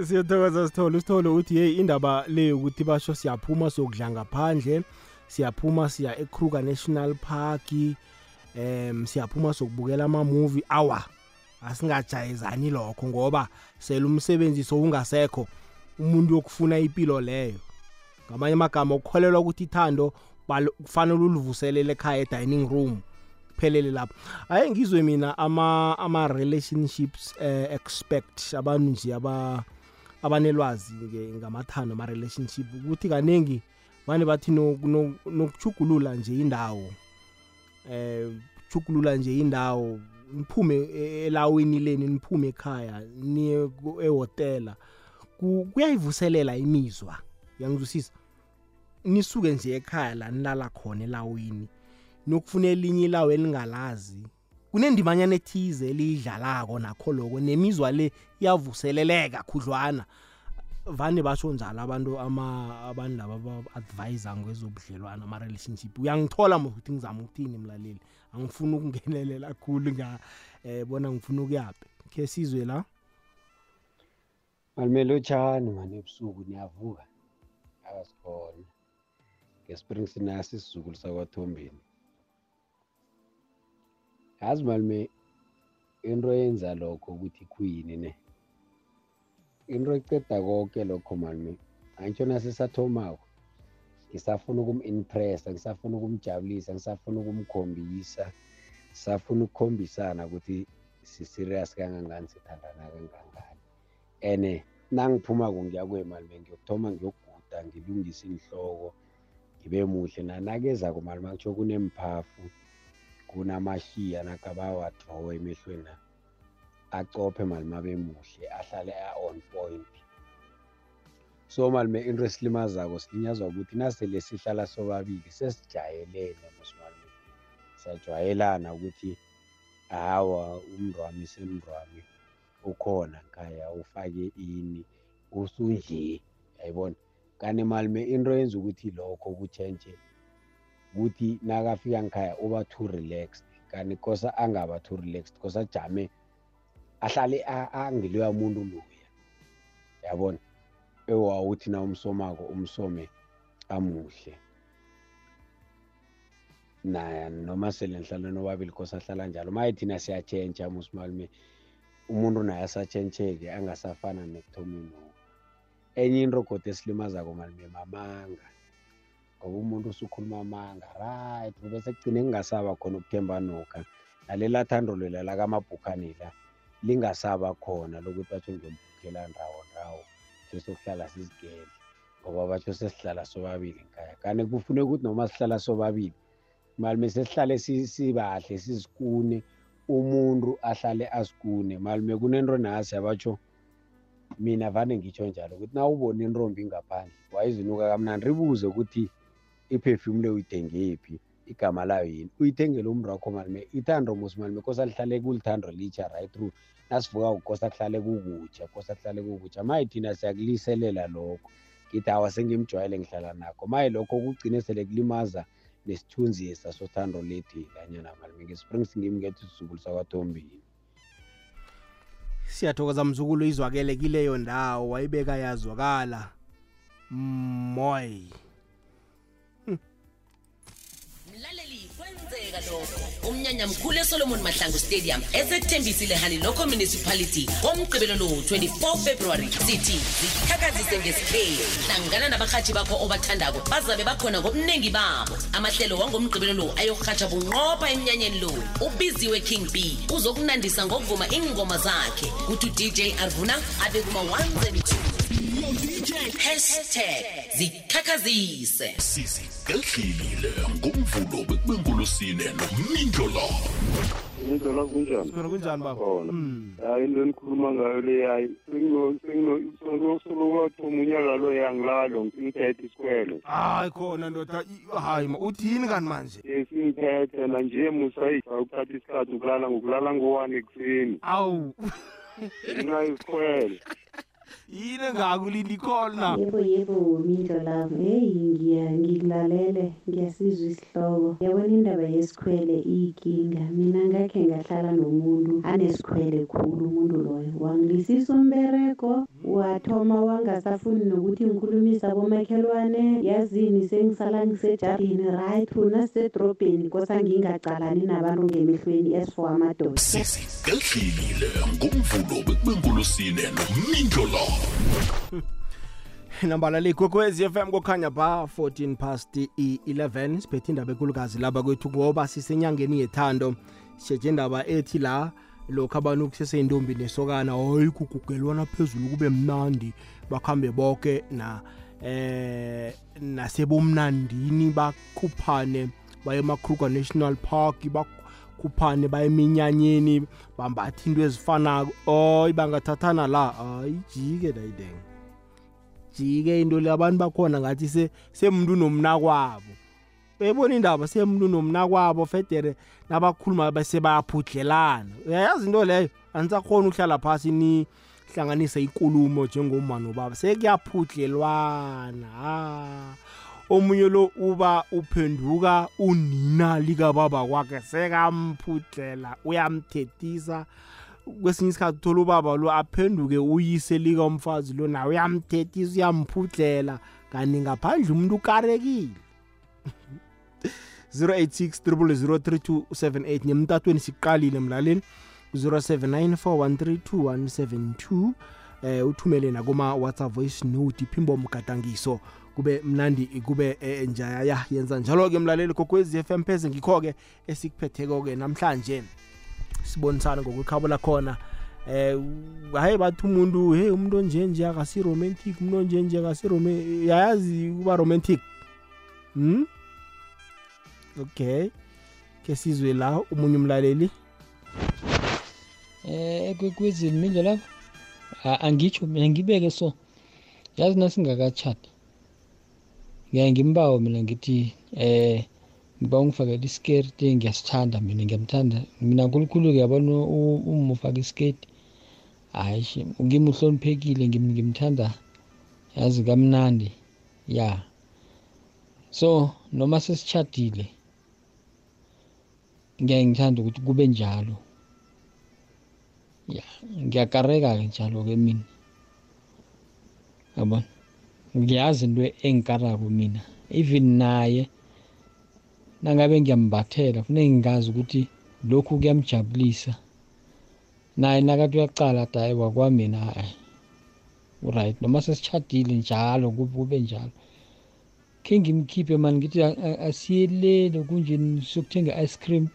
siyathokoza sithole sithole uthi yeyi indaba le yokuthi basho siyaphuma siyokudla ngaphandle siyaphuma siya ekruger national park em siyaphuma sokubukela ama-movie. Awa asingajayezani lokho ngoba sele umsebenzi sowungasekho umuntu yokufuna impilo leyo. Ngamanye amagama ukukholelwa ukuthi ithando kufanele ulivuselele ekhaya e-dining room kuphelele lapho. Aye ngizwe mina ama-relationships uh, expect abantu nje aba abanelwazi ngamathando ama-relationship ukuthi kaningi vane bathi nokuchugulula nje indawo. Eh chugulula nje indawo niphume elawini leni niphume ekhaya niye ehotela kuyayivuselela imizwa uyangizwisisa? Nisuke nje ekhaya la nilala khona elawini nokufuna elinye ilawo elingalazi kunendimanyana ethize eliyidlalako nakho loko nemizwa le iyavuseleleka khudlwana. Vane basho njalo abantu abantu laba aba-advisa ngezobudlelwano ama-relationship. Uyangithola ukuthi ngizama ukuthini mlaleli? Angifuni ukungenelela khulu nga eh bona ngifuna ukuyaphi khe sizwe la. Malimele utshani mani ebusuku? Niyavuka. Akasikhona ngespring sinasi isizukulu sakwathombeni. Yazi malime into yenza lokho ukuthi khuyini ne? Into eceda konke lokho mani. Angitsho nasesathomako ngisafuna ukum-impressa ngisafuna ukumjabulisa ngisafuna ukumkhombisa sisafuna ukukhombisana ukuthi si-serious kangangani sithandana kangangani. And nangiphumako ngiya kwemali ngiyokuthoma ngiyoguda ngilungise inhloko ngibe muhle. Nanakezako mali makutsho kunemphafu kunamashiya nakabawadrowe emehlweni na. Acophe mali mabe muhle ahlale a-on point. So malime into esilimazako silinyazwa ukuthi nasele sihlala sobabili sesijayelene musimalime siyajwayelana ukuthi hawa umndwami semndwami ukhona nkhaya ufake ini usunje yayibona? Kanti malime into yenza ukuthi lokho kutshentshe ukuthi nakafika nkhaya uba too relaxed. Kanti kosa angaba too relaxed kosa ajame ahlale angiloya muntu loya yabona ewawuthi na umsomako umsome amuhle. Na noma sele nihlala nobabili kosa ahlala njalo maye thina siyatshentsha musimalume umuntu naye asatshentsheke angasafana nekuthomeni enye into kodwa esilimazako malume mamanga. Ngoba umuntu usukhuluma amanga right bese kugcine kungasaba khona ukuthemba nokha. Nalela thando lela lakamabhukhane la lingasaba khona lokuthi batsho ngiyombhukhela ndawo ndawo sesokuhlala sizigele ngoba batsho sesihlala sobabili nkhaya kanti kufuneka ukuthi noma sihlala sobabili malume sesihlale sibahle sizikune umuntu ahlale asikune. Malume kunento nasi abatsho mina vane ngitsho njalo ukuthi na ubone intombi ngaphandle wayizinuka kamnandi. Ribuze ukuthi iperfume le uyithengephi igama layo yini? Uyithengele umntu wakho malume ithando musi malume kosa lihlale kulithando litsha right through. Nasivuka kukosa kuhlale kukutsha kosa kuhlale kukutsha maye thina siyakuliselela lokho ngithi awa sengimjwayele ngihlala nakho. Maye lokho kugcine sele kulimaza nesithunzi sasothando lethi lanyana malume ngesprings ngimi ngethi sisukulu sakwathombini siyathokoza mzukulu izwakele kileyo ndawo wayibeka yazwakala. Moy mlaleli umnyanya mkhulu esolomon mahlangu stadium esethembisile halilokho municipality. Ngomgqibelo lo 24 february sithi zikhakazise ngesikhewu hlangana nabarhatshi bakho obathandako bazabe bakhona ngobuningi babo. Amahlelo wangomgqibelo lo ayokurhatsha bunqopha emnyanyeni lo. Ubiziwe king b uzokunandisa ngokuvuma ingoma zakhe. Kuthi udj arvuna abe kuma-1 and 2 hashtag zikhakhazise. Sizigehlile ngomvulo bekubengolosine nomindlo lavo indlela kunjani kunjani baba? Hayi into enikhuluma ngayo le hayi solokathoma unyaka lo yangilalo ngiphethe isikwele. Hayi khona ndoda i- hayi ma uthini kanti manje? Singiphethe nanje musayifa ukuthatha isikhathi ukulala ngokulala ngo-one ekuseni. Awu. Ngenxa yesikwele. Yini engakulinda ikhona yebo yebo lavo heyi ngiya ngikulalele ngiyasizwa isihloko. Yabona indaba yesikhwele iyinkinga. Mina ngakhe ngahlala nomuntu anesikhwele khulu umuntu loyo. Wangilisisa umberego wathoma wangasafuni nokuthi ngikhulumisa abomakhelwane. Yazini sengisala ngisejardini right una sisedrobheni kosa ngingacalani nabantu ngemehlweni esifo amadoda. Sizigehlile ngomvulo bekubengolosine nomindlo lavo nambala likwekwezi fm kokhanya ba 14 past i-11 siphethe indaba enkulukazi laba kwethu ngoba sisenyangeni yethando. Sitshetshe indaba ethi la lokhu abantu kuseseyintombi nesokana hayi kugugelwana phezulu kube mnandi. Bakhambe bonke na eh nasebomnandini bakhuphane baye emakruger national park bakhuphane baye eminyanyeni bambatha into ezifanako. Oyi bangathathana la. Hayi jike dayidenga jike into le abantu bakhona ngathi se semuntu nomna kwabo. Uyayibona indaba? Semuntu nomna kwabo federe nabakhuluma bese bayaphudlelana uyayazi into leyo? Anisakhona ukuhlala phasi nihlanganise ikulumo njengomma nobaba. Sekuyaphudlelwana ha. Omunye lo uba uphenduka unina likababa kwakhe sekamphudlela uyamthethisa. Kwesinye isikhathi uthola ubaba lo aphenduke uyise likamfazi lo nawe uyamthethisa uyamphudlela. Kanti ngaphandle umuntu ukarekile. 086 nemtatweni siqalile mlaleni 0794132172 eh uthumele nakoma WhatsApp voice note iphimbo mgadangiso. Kube mnandi kube eh, njaya yenza njalo ke mlaleli kokwezi FM pheze ngikho ke esikuphetheko ke namhlanje. Sibonisana ngokukhabula khona eh hayi bathi umuntu hey umuntu onje nje akasi romantic umuntu onje nje akasi romantic yayazi kuba romantic. Hmm? Okay. Ke sizwe la umunye umlaleli. Eh ekwekwezini mindlo lapho? A- angitsho mina ngibeke so. Yazi nasingakatshati. Ngiyaye ngimbawo mina ngithi eh ngiba ungifakela isiketi ngiyasithanda mina ngiyamthanda. Mina nkulunkulu-ke yabona u- uma ufaka isiketi hayi shi ngimi uhloniphekile ngim- ngimthanda yazi kamnandi ya. So noma sesitshadile ngiyaye ngithanda ukuthi kube njalo. Ya ngiyakareka-ke njalo-ke mina. Yabona? Ngiyazi into engikarako mina. Even naye nangabe ngiyambathela kufuneke ngazi ukuthi lokhu kuyamjabulisa. Naye nakathi uyacala ati hayi wakwamina hayi right noma sesitshadile njalo kube kube njalo. Khe ngimkhiphe mani ngithi a- a- asiyelele kunje siyokuthenga i-ice cream.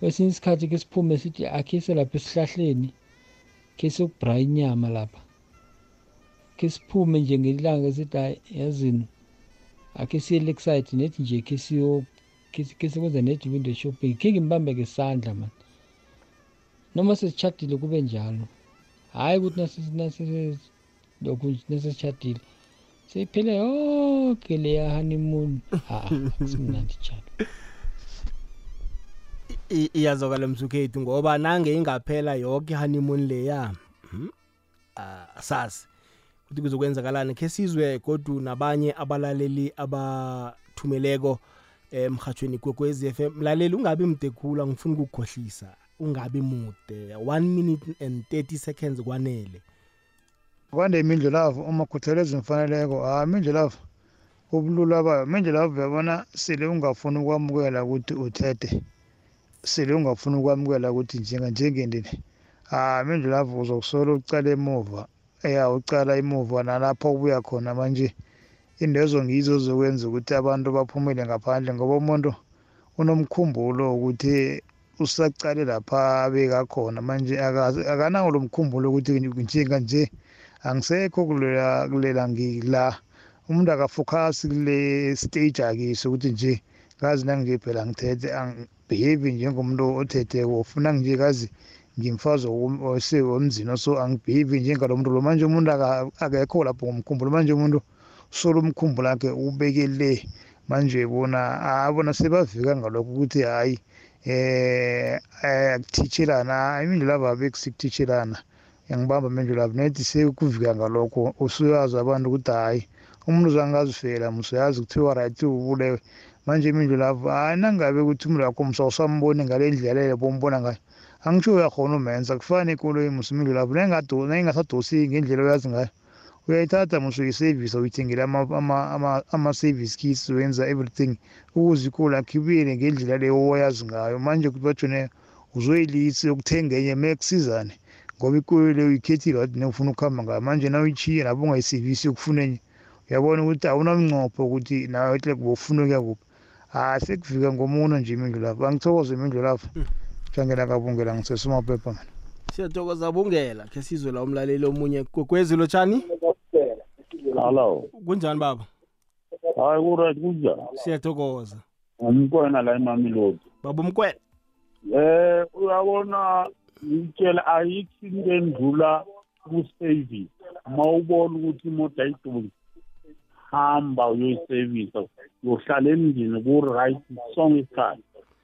Kwesinye isikhathi ke siphume sithi akhe selapha esihlahleni khe siyokubra inyama lapha. Khe siphume nje ngelanga sithi hayi yazini akhe siye lakeside nethi nje khe siyo khe khe sikwenza nethi window shopping. Khe ngimbambeke isandla mani noma sesitshadile kube njalo. Hhayi ukuthi nase- nase- lokhu nje nasesitshadile seyiphele yonke leya honeymoon ha akusimnandi njalo I- iyazokala msukhethu ngoba nange ingaphela yonke honeymoon leya hmm? ah, asazi. Ukuthi kuzokwenzakalani khe sizwe godu nabanye abalaleli abathumeleko emhathweni kwekwezi FM mlaleli ungabi mde khulu angifuni ukukhohlisa ungabi mude. 1 minute and 30 seconds kwanele. Kwande imindlulavu uma khuthaleza imfaneleko hayi imindlulavu ubulula bayo imindlulavu uyabona sele ungafuni ukwamukela ukuthi uthethe sele ungafuni ukwamukela ukuthi njenga njengendini hayi imindlulavu uzokusola ucala emuva. Ya ucala emuva nalapho ubuya khona manje. Indezo ngizo zokwenza ukuthi abantu baphumele ngaphandle ngoba umuntu unomkhumbulo ukuthi usacale lapha abeka khona manje. Akazi- akanawo lo mkhumbulo ukuthi njenga nje angisekho kulela kulela ngila umuntu akafokhasi kule stage akiso ukuthi nje ngazi nangije phela ngithethe angibehave njengomuntu othetheko. Ufuna nje kazi ngimfazi womzini so angibehave njengalo muntu lo. Manje umuntu aka- akekho lapho ngomkhumbulo. Manje umuntu solo umkhumbulo wakhe ubekele manje bona abona sebavika ngalokho ukuthi hhayi eh akuthitshelana imindlulava abe sikuthitshelana ngiyangibamba imindlulava nethi sekuvika ngalokho usuyazi abantu ukuthi hhayi umuntu uzangazifela musuyazi kuthiwa right ubulewe manje imindlulava hayi nangabe ukuthi umuntu wakho musa usamboni ngale ndlela leyo bombona ngayo. Angitsho uyakhona umenza kufane ikoloyi musa imindlulava nayingasadosi ngendlela oyazi ngayo uyayithatha musu uyisevisa uyithengele ama-service kits wenza everything ukuze ikolo yakho ibuyele ngendlela leyo owayazi ngayo manje ukuthi bajone uzoyilisi yokuthenga enye mekusizane ngoba ikolo leyo uyikhethile wathi nefuna ukuhamba ngayo manje na uyitshiye lapho ungayisevisi yokufuna enye uyabona ukuthi awunamncopho ukuthi nawe hle bofuna ukuya kuphi hayi sekufika ngomuno nje imindlu lapho angithokoze imindlu lapho jangela kabungela ngisesemaphepha mina siyathokoza bungela khe sizwe la umlaleli omunye gogwezi lotshani Hello. kunjani baba Hayi kuright kunjani? siyathokoza Umkwena la eMamelodi. baba umkwena Eh uyabona ngitshela ayikho into endlula ku-service. Mawubona ukuthi imoto ayiduli hamba uyoyisevisa uyohlala endlini ku-right sonke isikhathi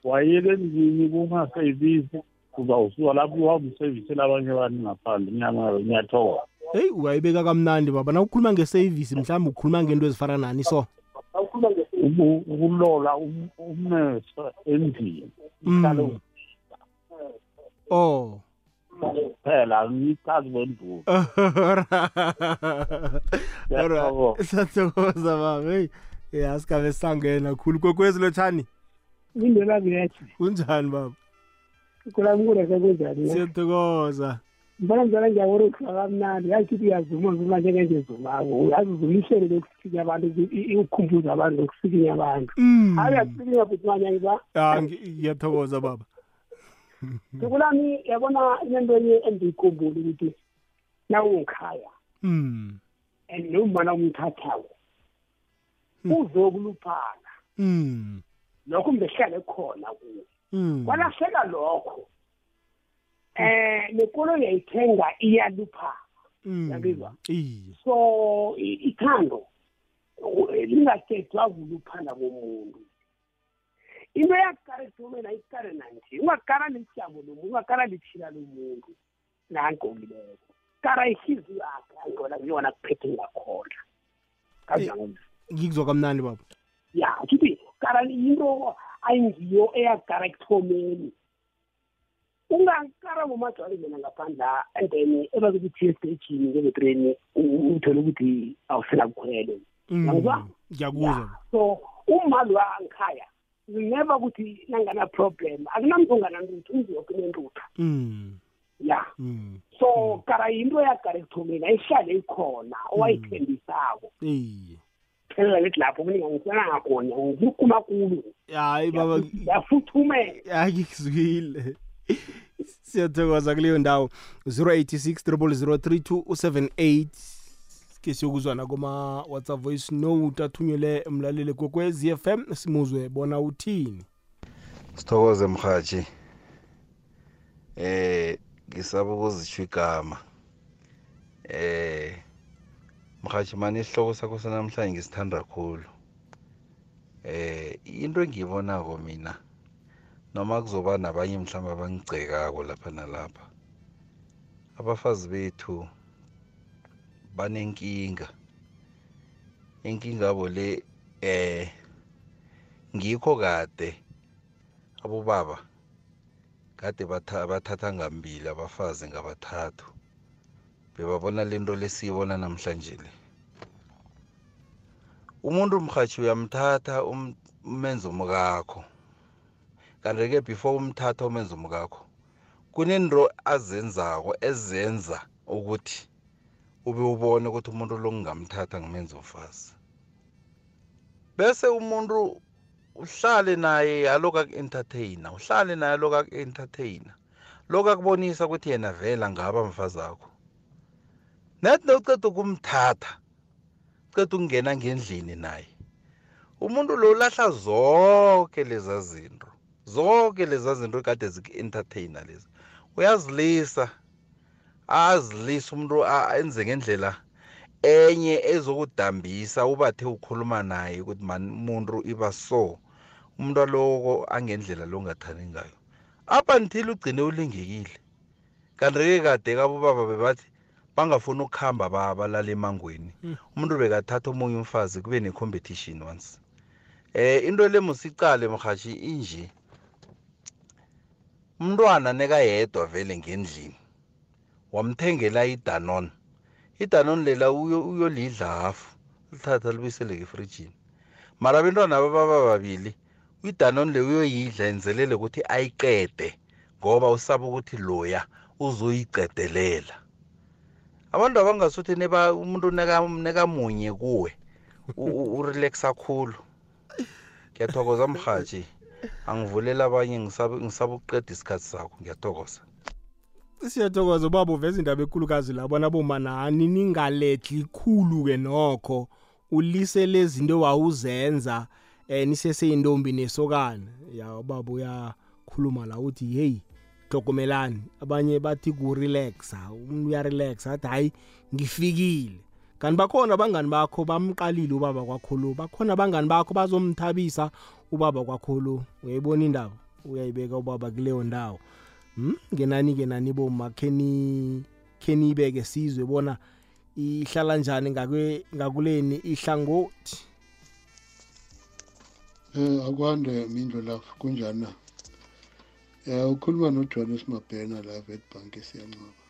wayeka endlini kungasevisi uzawusuka lapho uhamba usevisele abanye abantu ngaphandle Ngiyama- ngiyathokoza heyi ungayibeka kamnandi baba na ukhuluma ngesevisi mhlawumbe ukhuluma ngento ezifana nani so? Uku- ukulola um- umesa endlini. Ihlale Mm. oh. Phela angichazi kwendlula Alright, siyathokoza baba heyi ya sikabe sangena khulu. Kokwezi lotshani indlela ngiyathi kunjani baba? Kulamkula sekunjani siyathokoza. Mbona njalo ngiyabona ukuhla kamnandi yazi ukuthi uyazuma zuma njengengezumako uyazi uzulihlelo lokusikinya abantu ukukhumbuza abantu nokusikinya abantu. Mm. hayi uyasikinya futhi manyangiba Ah, ngi- ngiyathokoza baba. Sekulami yabona inento enye endiyikhumbula ukuthi nawungikhaya Mm. and nomana umthathako uzokuluphana Mm. Lokho ngehlale khona kuwe Mm. kwalahleka lokho. Eh nekolo yayithenga iyaluphana Mm. yabizwa Iye. so i- ithando u- lingakhetwa kuluphana komuntu. Into yakukara ekuthomeni ayikukare nanje. Ungakara lijamo lomuntu ungakara lithila lomuntu. Nangqokileko kara ihliziyo yakhe angcola kuyona kuphethe ngakhona. Kanjani ngikuzwa kamnandi baba. Ya kithi kara into ayingiyo eyakukara ekuthomeni. Ungakara ngomagcwali mina ngaphandla and then ebakuthi esitejini njengetreni uthole ukuthi awusela kukhwele. Mm. Ngiyakuzwa? so umali wangikhaya never ukuthi nangana problem akunamntu onganantuthu umntu yoke nentuthu Mm. ya Mm. so kara yinto yakara ekuthomeni ayihlale ikhona owayithembisako. Iye. Phelela lithi lapho kuningangisana ngakhona ngikuma kulu hayi baba yafuthumela hayi ngikuzwile siyathokoza kuleyo ndawo. 086 0003278 ke siyokuzwana kuma-whatsapp voice note athunyele mlaleli kokwezi FM simuzwe bona uthini? Sithokoze mhathi eh ngisaba ukuzitsho igama. Eh mhathi mani isihloko sakho sanamhlanje ngisithanda kakhulu eh into engiyibonako mina noma kuzoba nabanye mhlawumbe abangigcekako lapha nalapha abafazi bethu banenkinga. Inkinga abo le eh ngikho kade abobaba kade batha- bathatha ngambili abafazi ngabathathu. Bebabona lento lesiyibona namhlanje le. Umuntu mhathi uyamthatha um- umenze umkakho kanti-ke before umthatha umenze umkakho kunento azenzako ezenza ukuthi ube ubone ukuthi umuntu lo ngingamthatha ngimenze umfazi bese umuntu uhlale naye aloku aku-entertainer uhlale naye aloku aku-entertainer loku akubonisa ukuthi yena vela ngaba mfazi akho net noceda ukumthatha ceda ukungena ngendlini naye. Umuntu lo ulahla zonke leza zinto zonke leza zinto kade ziku-entertainer lezi. Uyazilisa azilisa umuntu a- enze ngendlela enye ezokudambisa ubathe ukhuluma naye ukuthi man umuntu iba so umuntu aloko angendlela longathani ngayo. Up until ugcine ulingekile. Kanti-ke kade kabobaba bebathi bangafuni ukuhamba ba- balala emangweni. Umuntu bekathatha omunye umfazi kube ne-competition once. Eh into le musicale mhashi inje umntwana nekayedwa vele ngendlini wamthengela idanon idanon lela uyo- uyolidla hafu lithatha libuyiseleke efrijini mara abentwana bababa babili idanon le uyoyidla enzelele ukuthi ayiqede ngoba usaba ukuthi loya uzoyiqedelela. Abantu abangasuthi umuntu neka- nekamunye kuwe u- u- urelaxa khulu ngiyathokoza mhaji angivulela abanye ngisaba ukuqeda isikhathi sakho. Ngiyathokoza. Siyathokoza ubaba uveza indaba ekhulukazi labona bomanani ningaledli khulu-ke nokho. Ulise lezinto wawuzenza um niseseyintombi nesokana. Ya ubaba uyakhuluma la uthi heyi hlogomelani abanye bathi kurelaxa umuntu uyarelaxa athi hayi ngifikile. Kanti bakhona abangani bakho bamqalile ubaba kwakho lo. Bakhona abangani bakho bazomthabisa ubaba kwakho lo. Uyayibona indaba? Uyayibeka ubaba kuleyo ndawo. Hmm? ngenani ke nani boma kheni kheni ibeke sizwe bona ihlala njani ngakwe ngakuleni ihlangothi? Eh akwande mindlo lapho. Kunjani na? Eh ukhuluma noJohannes Mabhena la Witbank siyanqaba.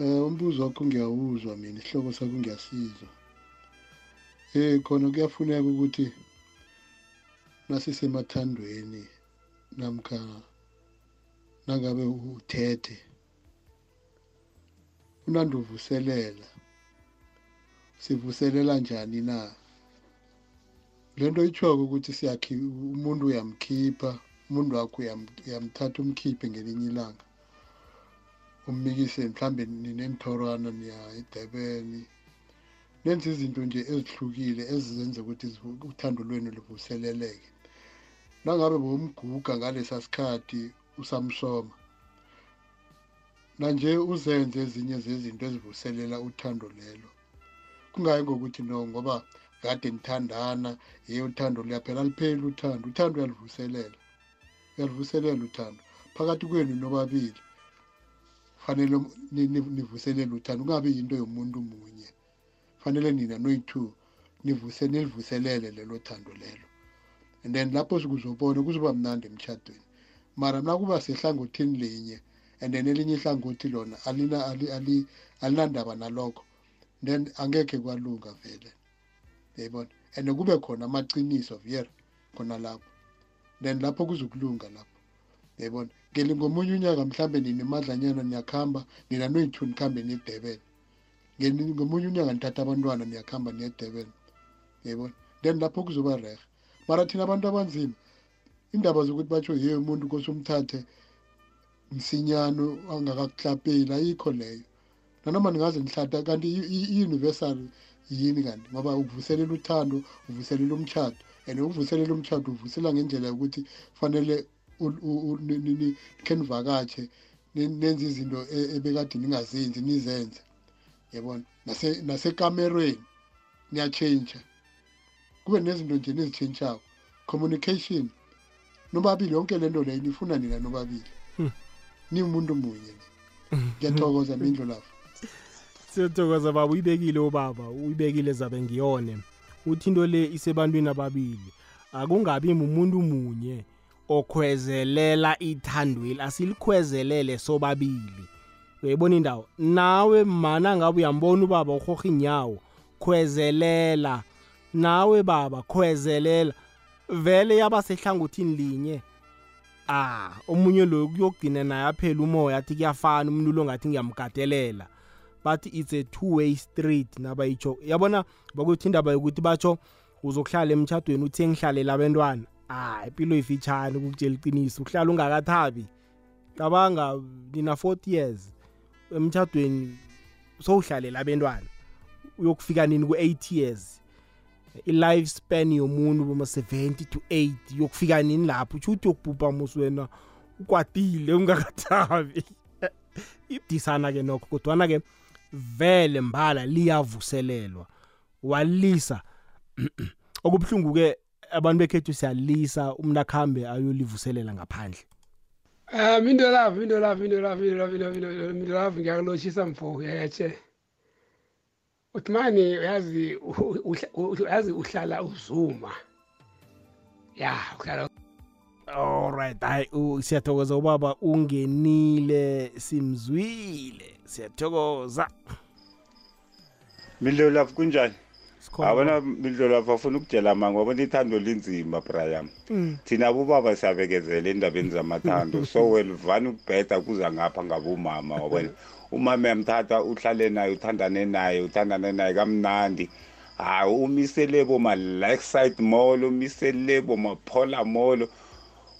Eh umbuzo wakho ngiyawuzwa mina isihloko sakho ngiyasizwa. Eh khona kuyafuneka ukuthi nasisemathandweni namkha nangabe uthethe unandi uvuselela sivuselela njani na lento itshoke ukuthi siyakhi umuntu uyamkhipha umuntu wakho uyamthatha umkhiphe ngelinye ilanga ummikise mhlambe ninenthorwana niya edurban. Nenza izinto nje ezihlukile ezizenza ukuthi uthando lwenu luvuseleleke. Nangabe bomguga ngalesa sikhathi usamsoma nanje uzenze ezinye zezinto ezivuselela uthando lelo. Kungayi ngokuthi no ngoba kade nithandana ye uthando liyaphela alipheli uthando uthando uyalivuselela. Uyalivuselela uthando. Phakathi kwenu nobabili fanele nivuselele uthando. Kungabi yinto yomuntu munye. Fanele nina noyi-two nivuse nilivuselele lelo thando lelo. And then lapho sikuzobona kuzoba mnandi emtshadweni mara nakuba sehlangothini linye and then elinye ihlangothi lona alinandaba nalokho then angekhe kwalunga vele. Yayibona? And kube khona amaciniso vyer khona lapho. Then lapho kuzokulunga lapho. Yayibona ngeli ngomunye unyaka mhlambe ninemadlanyana niyakuhamba nina noyi-two nikhambe niyedebele. Ngomunye unyaka nithatha abantwana niyakuhamba niyedebele. Yayibona then lapho kuzoba rehe mara thina abantu abanzima indaba zokuthi batsho ye umuntu kosumthathe msinyano angakakuhlapeli ayikho leyo. Nanoma ningaze nihlata kanti i-universal yini kanti? Ngoba uvuselela uthando uvuselela umtshado and ukuvuselela umtshado uvusela ngendlela yokuthi fanele khe nivakatshe nenze izinto ebekade ningazenzi nizenze. Yabona? Nasekamerweni niyatshentsha kube nezinto nje nizitshentshako. Communication. Nobabili yonke le nto leyo nifuna nina nobabili. Niwumuntu munye ngiyathokoza mindlo lapho. Siyathokoza baba. Uyibekile ubaba uyibekile zabe ngiyone. Uthi into le isebantwini ababili akungabi umuntu munye okhwezelela ithandweli asilikhwezelele sobabili. Uyayibona indawo? Nawe mana ngabe uyambona ubaba uhoha inyawo khwezelela? Nawe baba khwezelela? Vele yaba sehlangothini linye? Ah omunye lo kuyogcina naye aphela umoya athi kuyafana umuntu lo ngathi ngiyamgadelela bathi it's a two way street nabayitsho yabona bakuthi indaba yokuthi batsho uzokuhlala emtshadweni uthi engihlalela abantwana ah impilo ifitshane ukutshela iqiniso. Uhlala ungakathabi. Cabanga nina 40 years emtshadweni sowuhlalela abantwana uyokufika nini ku-8 years? I-life span yomuntu boma-70 to 8 yokufika nini lapho? Utsho ukuthi yokubhubha musi wena ukwatile ungakathabi. Ibudisana-ke nokho kodwana-ke vele mbala liyavuselelwa. Walisa. Okubuhlungu-ke abantu bekhethu siyalisa umntu akuhambe ayolivuselela ngaphandle. Um into lavo into lavo into lavo into lavo into lavo ngiyakulotshisa mfo yetshe uthi mani uyazi uyazi uhlala uzuma. Ya uhlala alright hayi siyathokoza ubaba ungenile simzwile. Siyathokoza. Mindlolafu kunjani? Abona mindlolafu afuna ukutshela manga wabona ithando linzima brian. Thina abobaba siyabekezela endabeni zamathando so welivani ukubheda kuza ngapha ngabomama wabona umama uyamthatha uhlale naye uthandane naye uthandane naye kamnandi. Hayi umisele boma-lakeside mall umisele boma-polar mall.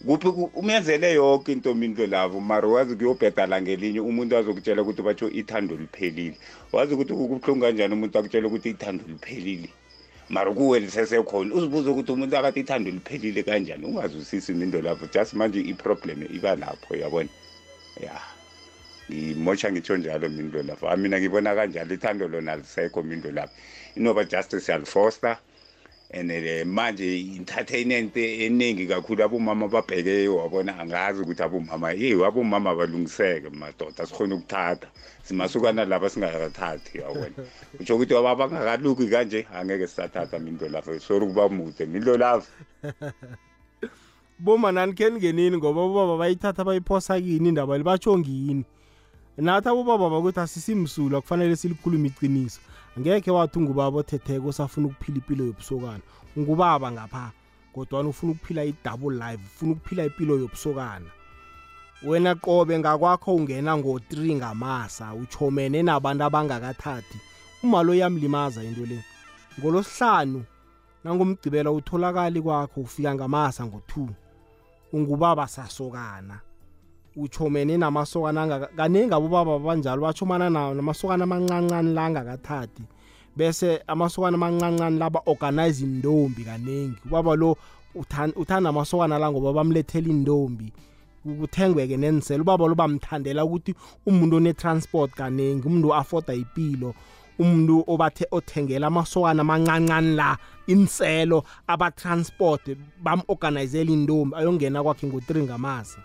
Kuphi umenzele yonke into mindlo lavo mara wazi kuyobhedala ngelinye umuntu azokutshela ukuthi batsho ithando liphelile. Wazi ukuthi kubuhlungu kanjani umuntu akutshela ukuthi ithando liphelile? Mara kuwe lisesekhona uzibuze ukuthi umuntu akathi ithando liphelile kanjani ungazwisisi mindo lapho just manje iproblem iba lapho yabona ya ngimosha ngitsho njalo mindo lapho mina ngibona kanjalo ithando lona lisekho mindo lapho inoba just siyalifoster and eh, manje entertainment eningi kakhulu. Abomama babheke wabona angazi ukuthi abomama ye abomama balungiseke madoda sikhona ukuthatha. Simasukana laba singakathathi yabona utsho ukuthi waba bangakaluki kanje angeke sisathatha minto lapho. Sori ukuba mude minto lapho. Bomanani khe ningenini ngoba ubaba bayithatha bayiphosa kini indaba libatsho ngini? Nathi abobaba bakuthi asisimsulwa kufanele silikhulume iqiniso. Angekhe wathi ungubaba othetheko osafuna ukuphila impilo yobusokana. Ungubaba ngapha kodwana ufuna ukuphila i-double life ufuna ukuphila impilo yobusokana. Wena qobe ngakwakho ungena ngo-3 ngamasa uchomene nabantu abangakathathi. Umalo yamlimaza into le. Ngolosihlanu nangomgcibela utholakali kwakho ufika ngamasa ngo-2 ungubaba sasokana. Uchomene namasokana kaningi abobaba banjalo bachomana nawo namasokana amancancane la angakathathi. Bese amasokana amancancane laba organize indombi kaningi. Ubaba lo uthan- uthanda amasokana la ngoba bamlethela indombi kuthengweke nenselo ubaba lo bamthandela ukuthi umuntu one-transport kaningi umuntu afoda ipilo. Umuntu obathe othengela amasokana amancancane la inselo abatransport bam-organizela indombi ayongena kwakhe ngo-3 ngamasa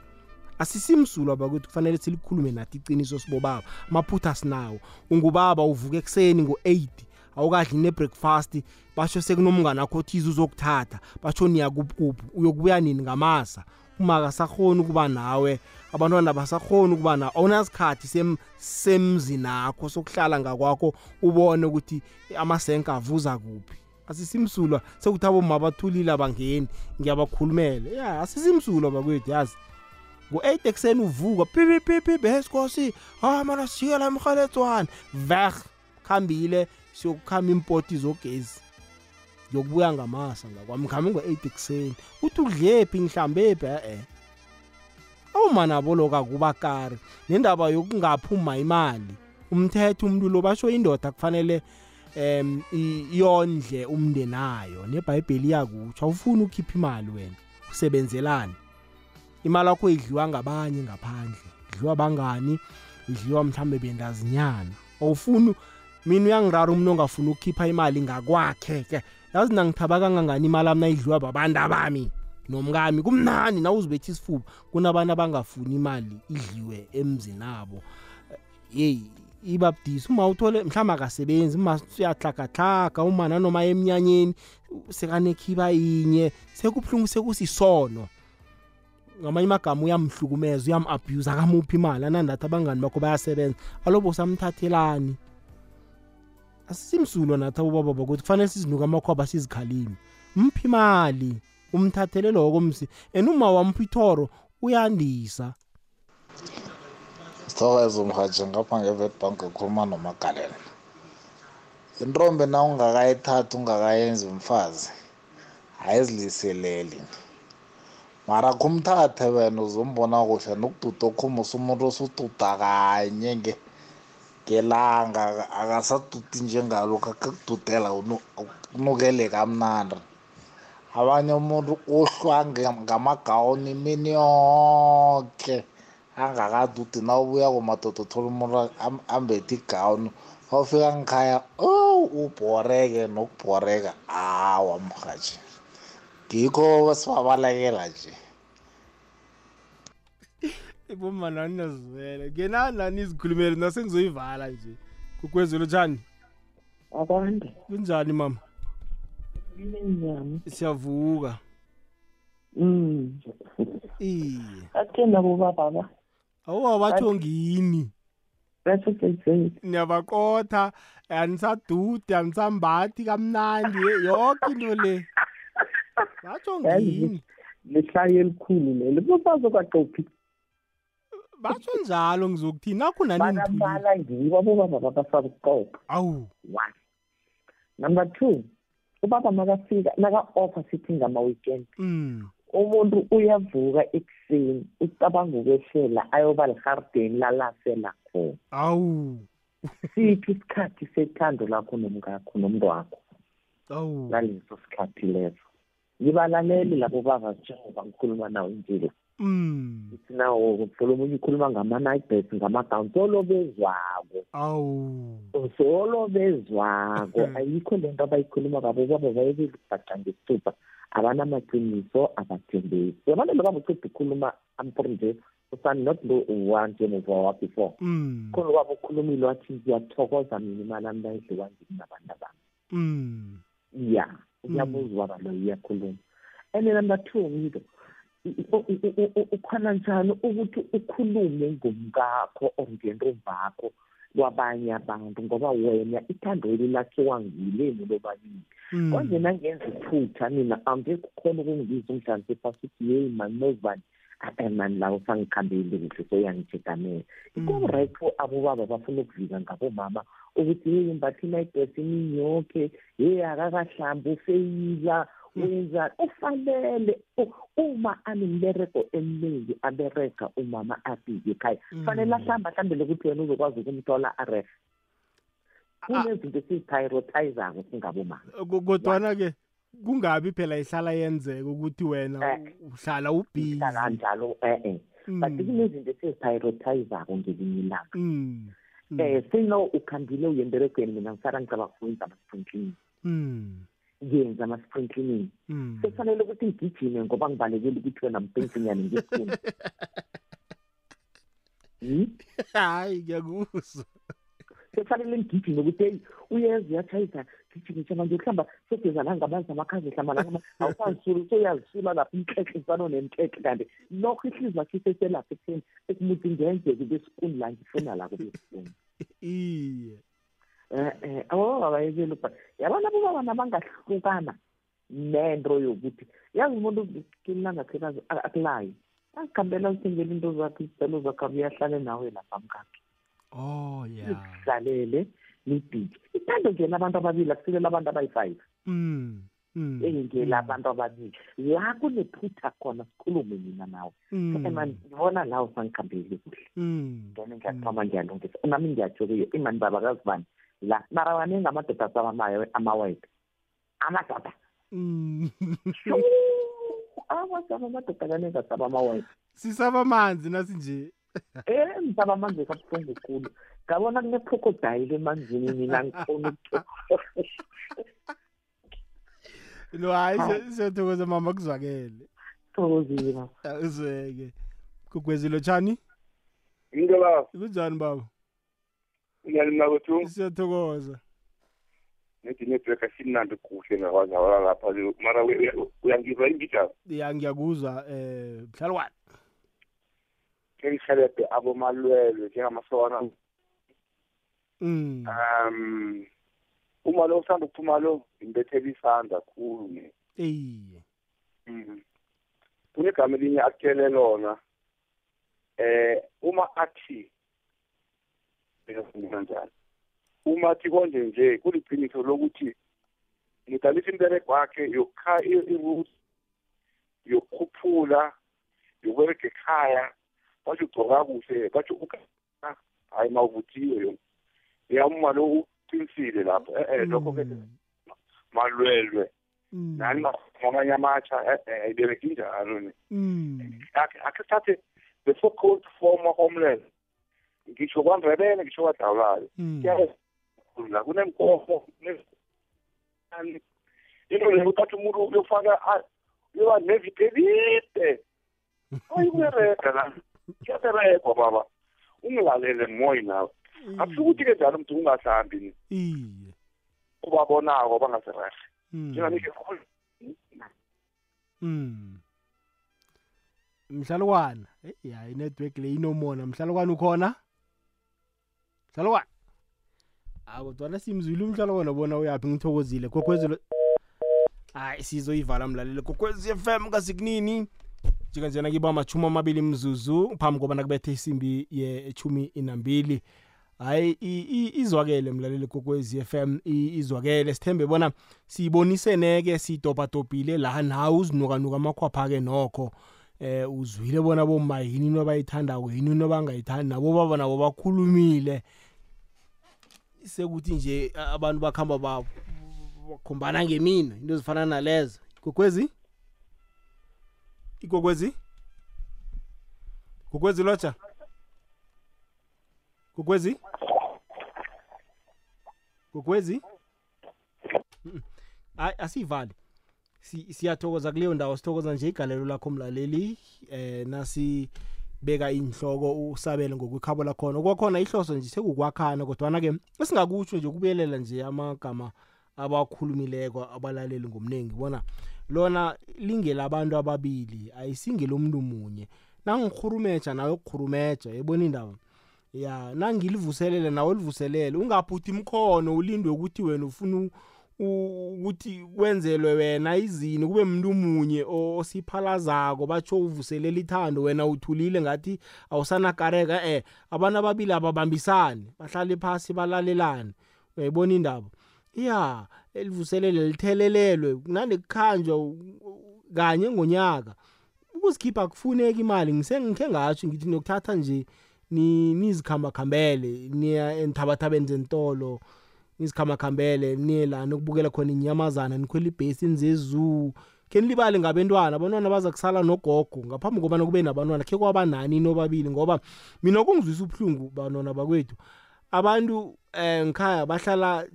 asisimsulwa bakuthi kufanele silikhulume nathi iciniso sibobaba. Amaphutha sinawo. Ungubaba uvuka ekuseni ngo-8 awukadli nebreakfast basho sekunomngane akho othize uzokuthatha basho niyakupukuphi uyokubuya nini ngamasa? Uma akasakhoni ukuba nawe abantwana basakhoni ukuba nawe awunasikhathi sem, semzini akho sokuhlala ngakwakho ubone ukuthi amasenke avuza kuphi. Asisimsulwa sekuthi aboma bathulile abangeni ngiyabakhulumela. Ya asisimsulwa bakwethu yazi. Ngo-8 ekuseni uvuka pipipipi besikosi hayi mana sijike la emrhaletswane veg khambile siyokukhamba impoti zogezi. Ngiyokubuya ngamasa ngakwami ngikhambe ngo-8 ekuseni uthi udlephi ngihlambephi e-e awumanabo loku akubakari nendaba yokungaphuma imali? Umthetho umuntu lo basho indoda kufanele em i- yondle umndenayo nebhayibheli iyakutsho awufuni ukhipha imali wena. Usebenzelani? Imali yakho idliwa ngabanye ngaphandle. Idliwa abangani idliwa mhlambe bendazinyana awufuni mina uyangirara umuntu ongafuni ukukhipha imali ngakwakhe ke. Yazi nangithaba kangangani imali ami nayidliwa babantu abami? Nomkami kumnani nawuzibethi isifuba kunabantu abangafuni imali idliwe emzini abo. Yeyi ibabudisi uma uthole mhlawumbe akasebenzi uma uyahlagahlaga uma nanoma emnyanyeni sekanekhiba yinye sekubuhlungu sekusisono ngamanye amagama uyamhlukumeza uyam-abuse akamuphi imali anandathi abangani bakho bayasebenza. Alobo samthathelani. Asisimsulwa nathi abobaba bokuthi kufanele sizinuka amakhwaba sizikhalimi mphi imali? Umthathele loko msi. And uma wampha ithoro uyandisa. Sithokoza umhaji ngapha nge-wetbank ukhuluma nomagalela intombi na ungakayithathi ungakayenzi umfazi ayiziliseleli mara kumthathe wena uzombona kuhle nokududa okhumusa umuntu osududa kanye nge- ngelanga akasaduti njengalokhu akakududela unukele kamnandi. Abanye umuntu uhlwa nge- ngamagawuni imini yoke angakadudi na ubuya kumadoda uthola umuntu am- ambethe igawuni. Awufika ngikhaya oh ubhoreke nokubhoreka awa mhaji ngikho sibabalekela nje. Iboma nani nazivela ngenani nani izikhulumeli? Nasengizoyivala nje. Kukwezelo njani? Akwande. Kunjani mama? Siyavuka. Mm. Iye. Athenda bobaba ba awuba batsho ngini? Basebenzeni niyabaqotha. Anisadude anisambathi kamnandi. Yoke into le. Batsho ngini lihlayo elikhulu lelo bobazokaqophi batsho njalo ngizokuthini? Nakho nani bakambala ngibo abobaba babasakuqopha awu. One number two ubaba makafika naka-offer sithi ngama-weekend mm. Umuntu uyavuka ekuseni ucabanga ukwehlela ayoba liharideni lalasela khona awu. Siphi isikhathi sethando lakho nomngakho nomntu wakho awu. Ngaleso sikhathi leso. Ngibalaleli labo baba njengoba ngikhuluma nawo njile mm. Uthi nawo uthola omunye ukhuluma ngama-nightbet ngama-gown solo bezwako. Awu. Solo bezwako. Ayikho le nto abayikhuluma kabo baba bayekile ubhaca ngesithupha abanamaqiniso abathembeki yabona lo baba uceda ukhuluma ampori nje usani not lo one njengoba wa-before mm. Khona kwabo ukhulumile wathi ngiyathokoza mina imali ami bayidliwa ngini nabantu abami. Mm. Ya uyabuza ubaba lo iyakhuluma. And number two mntu ukhona njani ukuthi ukhulume ngomkakho or ngentombakho kwabanye abantu? Ngoba wena ithandeli lakhiwa ngileni lobabili. Mm. konje nangenza iphutha mina angeke ukhona ukungibiza umdlalo sephasi uthi yeyi mani nozibani mani lawo sangikhambile kuhle soyangijigamela iko-right for abobaba bafuna ukuvika ngabomama ukuthi yeyi mbathina idresi imiyokhe yeyi akakahlambi ufeyila wenza. Ufanele uma anembereko eminingi abereka umama afike ekhaya. Fanele ahlamba ahlambele ukuthi wena uzokwazi ukumthola arefe kunezinto esiziprioritizako singabomama. Ko- kodwana-ke kungabi phela ihlala yenzeka ukuthi wena uhlala ubhizi kanjalo eh-eh. But kunezinto esiziprioritizako ngelinye ilanga. Mm, um sino ukhambile uye emberegweni mina ngisala ngicaba kwenza ama-sprinkling mm, ngiyenza ama-sprinkling mm. sekufanele ukuthi ngigijime ngoba ngibalekele ukuthi wena mpensinyane ngesifuni hayi ngiyakuzwa. Sekufanele ngigijime ukuthi eyi uyeza uyatshayisa gijimisa manje ukuhlamba segeza la ngamanzi amakhazi hlamba la awusazisula soyazisula lapho inhlekhe fano nenhlekhe kanti nokho ihliziyo yakho iseselapha ekutheni ekumuthi ngenzeka kube sipuni la ngifuna la kube sipuni iye. Um abobaba bayekele ubha yabona abobaba nabangahlukana nento yokuthi yazi umuntu kilinangathekazi akulayo azikhambela uzithengela into zakho izitelo zakho abuye ahlale nawe lapha mkakhe oh ya lidlalele lidije ithando nje labantu ababili akusikela abantu abayi-five. Mm, mm, engela abantu ababili. La kunephutha khona sikhulume mina nawe. Mm. emani ngibona la usangikhambeli kuhle. Mm. then ngiyathoma ngiyalungisa. Nami ngiyatsho-ke imani baba kazibani la mara waningi amadoda asaba amawayite amadoda. Mm. awasaba amadoda kaningi asaba amawayite sisaba amanzi nasinje Eh ngisaba amanzi kabuhlungu khulu. Ngabona kune-crocodile emanzini mina ngifuna no hayi siya- siyathokoza mama kuzwakele. Thokozile uzweke kugwezile tshani into la. Kunjani baba? Uyalimna kwethu? Siyathokoza. Nethi network asimnandi kuhle ngakwazi lapha mara uyangizwa ingijana ya ngiyakuzwa eh mhlalwane kengihelebhe abomalwelwe njengamasokana. Mm. Um uma lo usanda ukuphuma lo imbethela isandla khulu ne iye Mhm. kunegama elinye akutshele lona eh uma athi bekafuna njani uma athi konje nje kuliqiniso lokuthi ngidalisa imbereko wakhe yokha iruth yokukhuphula yokubereka ekhaya batsho ugcoka kuhle uka hayi mawuvuthiwe yo yama lo uqinisile lapho. Eh eh lokho ke malwelwe nani ngamanye amatsha eh eh ayibereki njalo ne mm. Ake ake sathe the so called former homeland. Ngisho kwandrebele ngisho kwadawulayo la kunemkomo ne- into leyo uthatha umuntu uyofaka uyoba neviki elide ayikuberega la. Kuyaberegwa baba. Ungilalele moyi nawe. Akusuke ukuthi-ke njalo mntu ungahlambi ni iye. Ubabonako bangaserehe Mm. njenganisho mm. Mhlalukwana hey hayi inetwork le inomona. Mhlalukwana ukhona? Mhlalukwana akodwana simzwile umhlalukwana bona uyaphi? Ngithokozile. Kokwezelo hayi sizoyivala mlaleli. Kokwezi FM kasikunini jika njena kiba amachumi amabili mzuzu phambi kobana kubethe isimbi yechumi inambili hayi i- i- izwakele mlaleli kokwezi FM i- izwakele. Sithembe bona siyibonisene-ke sitopatopile la nawe uzinukanuka amakhwapha-ke nokho. Eh uzwile bona boma yini into abayithandako yini into abangayithandi nabo baba nabo bakhulumile. Sekuthi nje a- abantu bakhamba ba- bakhombana ngemina into ezifana nalezo. Kokwezi? Ikokwezi kokwezi lotsha? Kokwezi kokwezi Mm-mm. hayi asiyivali. Si- siyathokoza kuleyo ndawo. Sithokoza nje igalelo lakho mlaleli. Eh nasibeka inhloko usabele ngokwikhabo lakhona. Okwakhona ihloso nje sekukwakhana kodwana-ke esingakutsho nje ukubuyelela nje amagama abakhulumileko abalaleli ngomningi bona lona lingelabantu ababili ayisingelomuntu munye. Nangikhurumeja nawe ukukhurumeja yebona indaba? Ya nangilivuselele nawe livuselele ungaphuthi imkhono ulindwe ukuthi wena ufuna ukuthi kwenzelwe wena izini kube umuntu munye osiphalazako batsho uvuselela ithando wena uthulile ngathi awusanakareka. Eh abantu ababili ababambisani bahlale phasi balalelane. Uyayibona indaba? Ya elivuselele lithelelelwe kunande kukhanjwa kanye ngonyaka. Ukuzikhipha kufuneka imali ngise ngatsho ngithi nokuthatha nje nizikhamba-khambele niya enthabathabeni zentolo nizikhamba-khambele niye la nokubukela khona inyamazana nikhwela ibhesi nizezoo khe nilibale ngabentwana abantwana baza kusala nogogo ngaphambi kobana kube nabantwana khe kwabanani nobabili ngoba mina kungizwisa ubuhlungu bantwana bakwethu. Abantu eh ngikhaya bahlala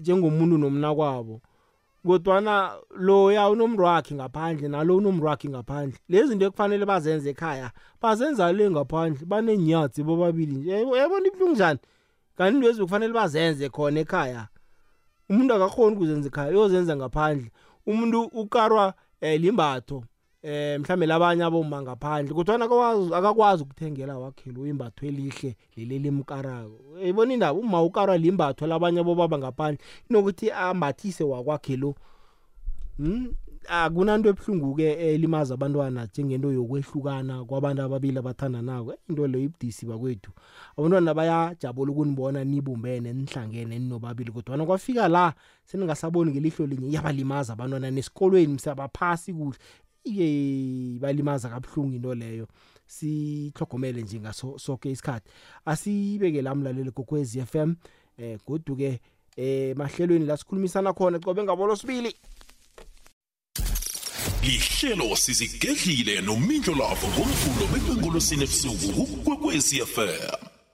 njengomuntu nomna kwabo kodwana loya unomntu wakhe ngaphandle nalo unomntu wakhe ngaphandle. Lezi zinto ekufanele bazenze ekhaya bazenza le ngaphandle banenyatsi bobabili nje. Yabona ibuhlungu njani? Kanti into ezi kufanele bazenze khona ekhaya umuntu akakhoni ukuzenza ekhaya uyozenza ngaphandle. Umuntu ukarwa um limbatho. Eh mhlambe labanye aboma ngaphandle kodwana akakwazi ukuthengela wakhe lo imbatho elihle leli limkarako ibona indaba? Uma ukarwa limbatho labanye abobaba ngaphandle inokuthi ambathise wakwakhe lo. Hmm? Akunanto ebuhlungu-ke elimaza abantwana njengento yokwehlukana kwabantu ababili abathandanako into leyo ibudisi bakwethu. Abantwana bayajabula ukunibona nibumbene nihlangene ninobabili kodwana kwafika la seningasaboni ngelihlo linye iyabalimaza abantwana nesikolweni msabaphasi kuhle. Iye balimaza kabuhlungu into leyo. Sihlogomele nje ngaso sonke isikhathi. Asibeke la mlaleli kokwezi FM eh goduke eh mahlelweni la sikhulumisana khona cobe ngabolo sibili. Lihlelo sizigedlile nomindlo lavo ngomvulo bekwengolosini ebusuku kwekwezi FM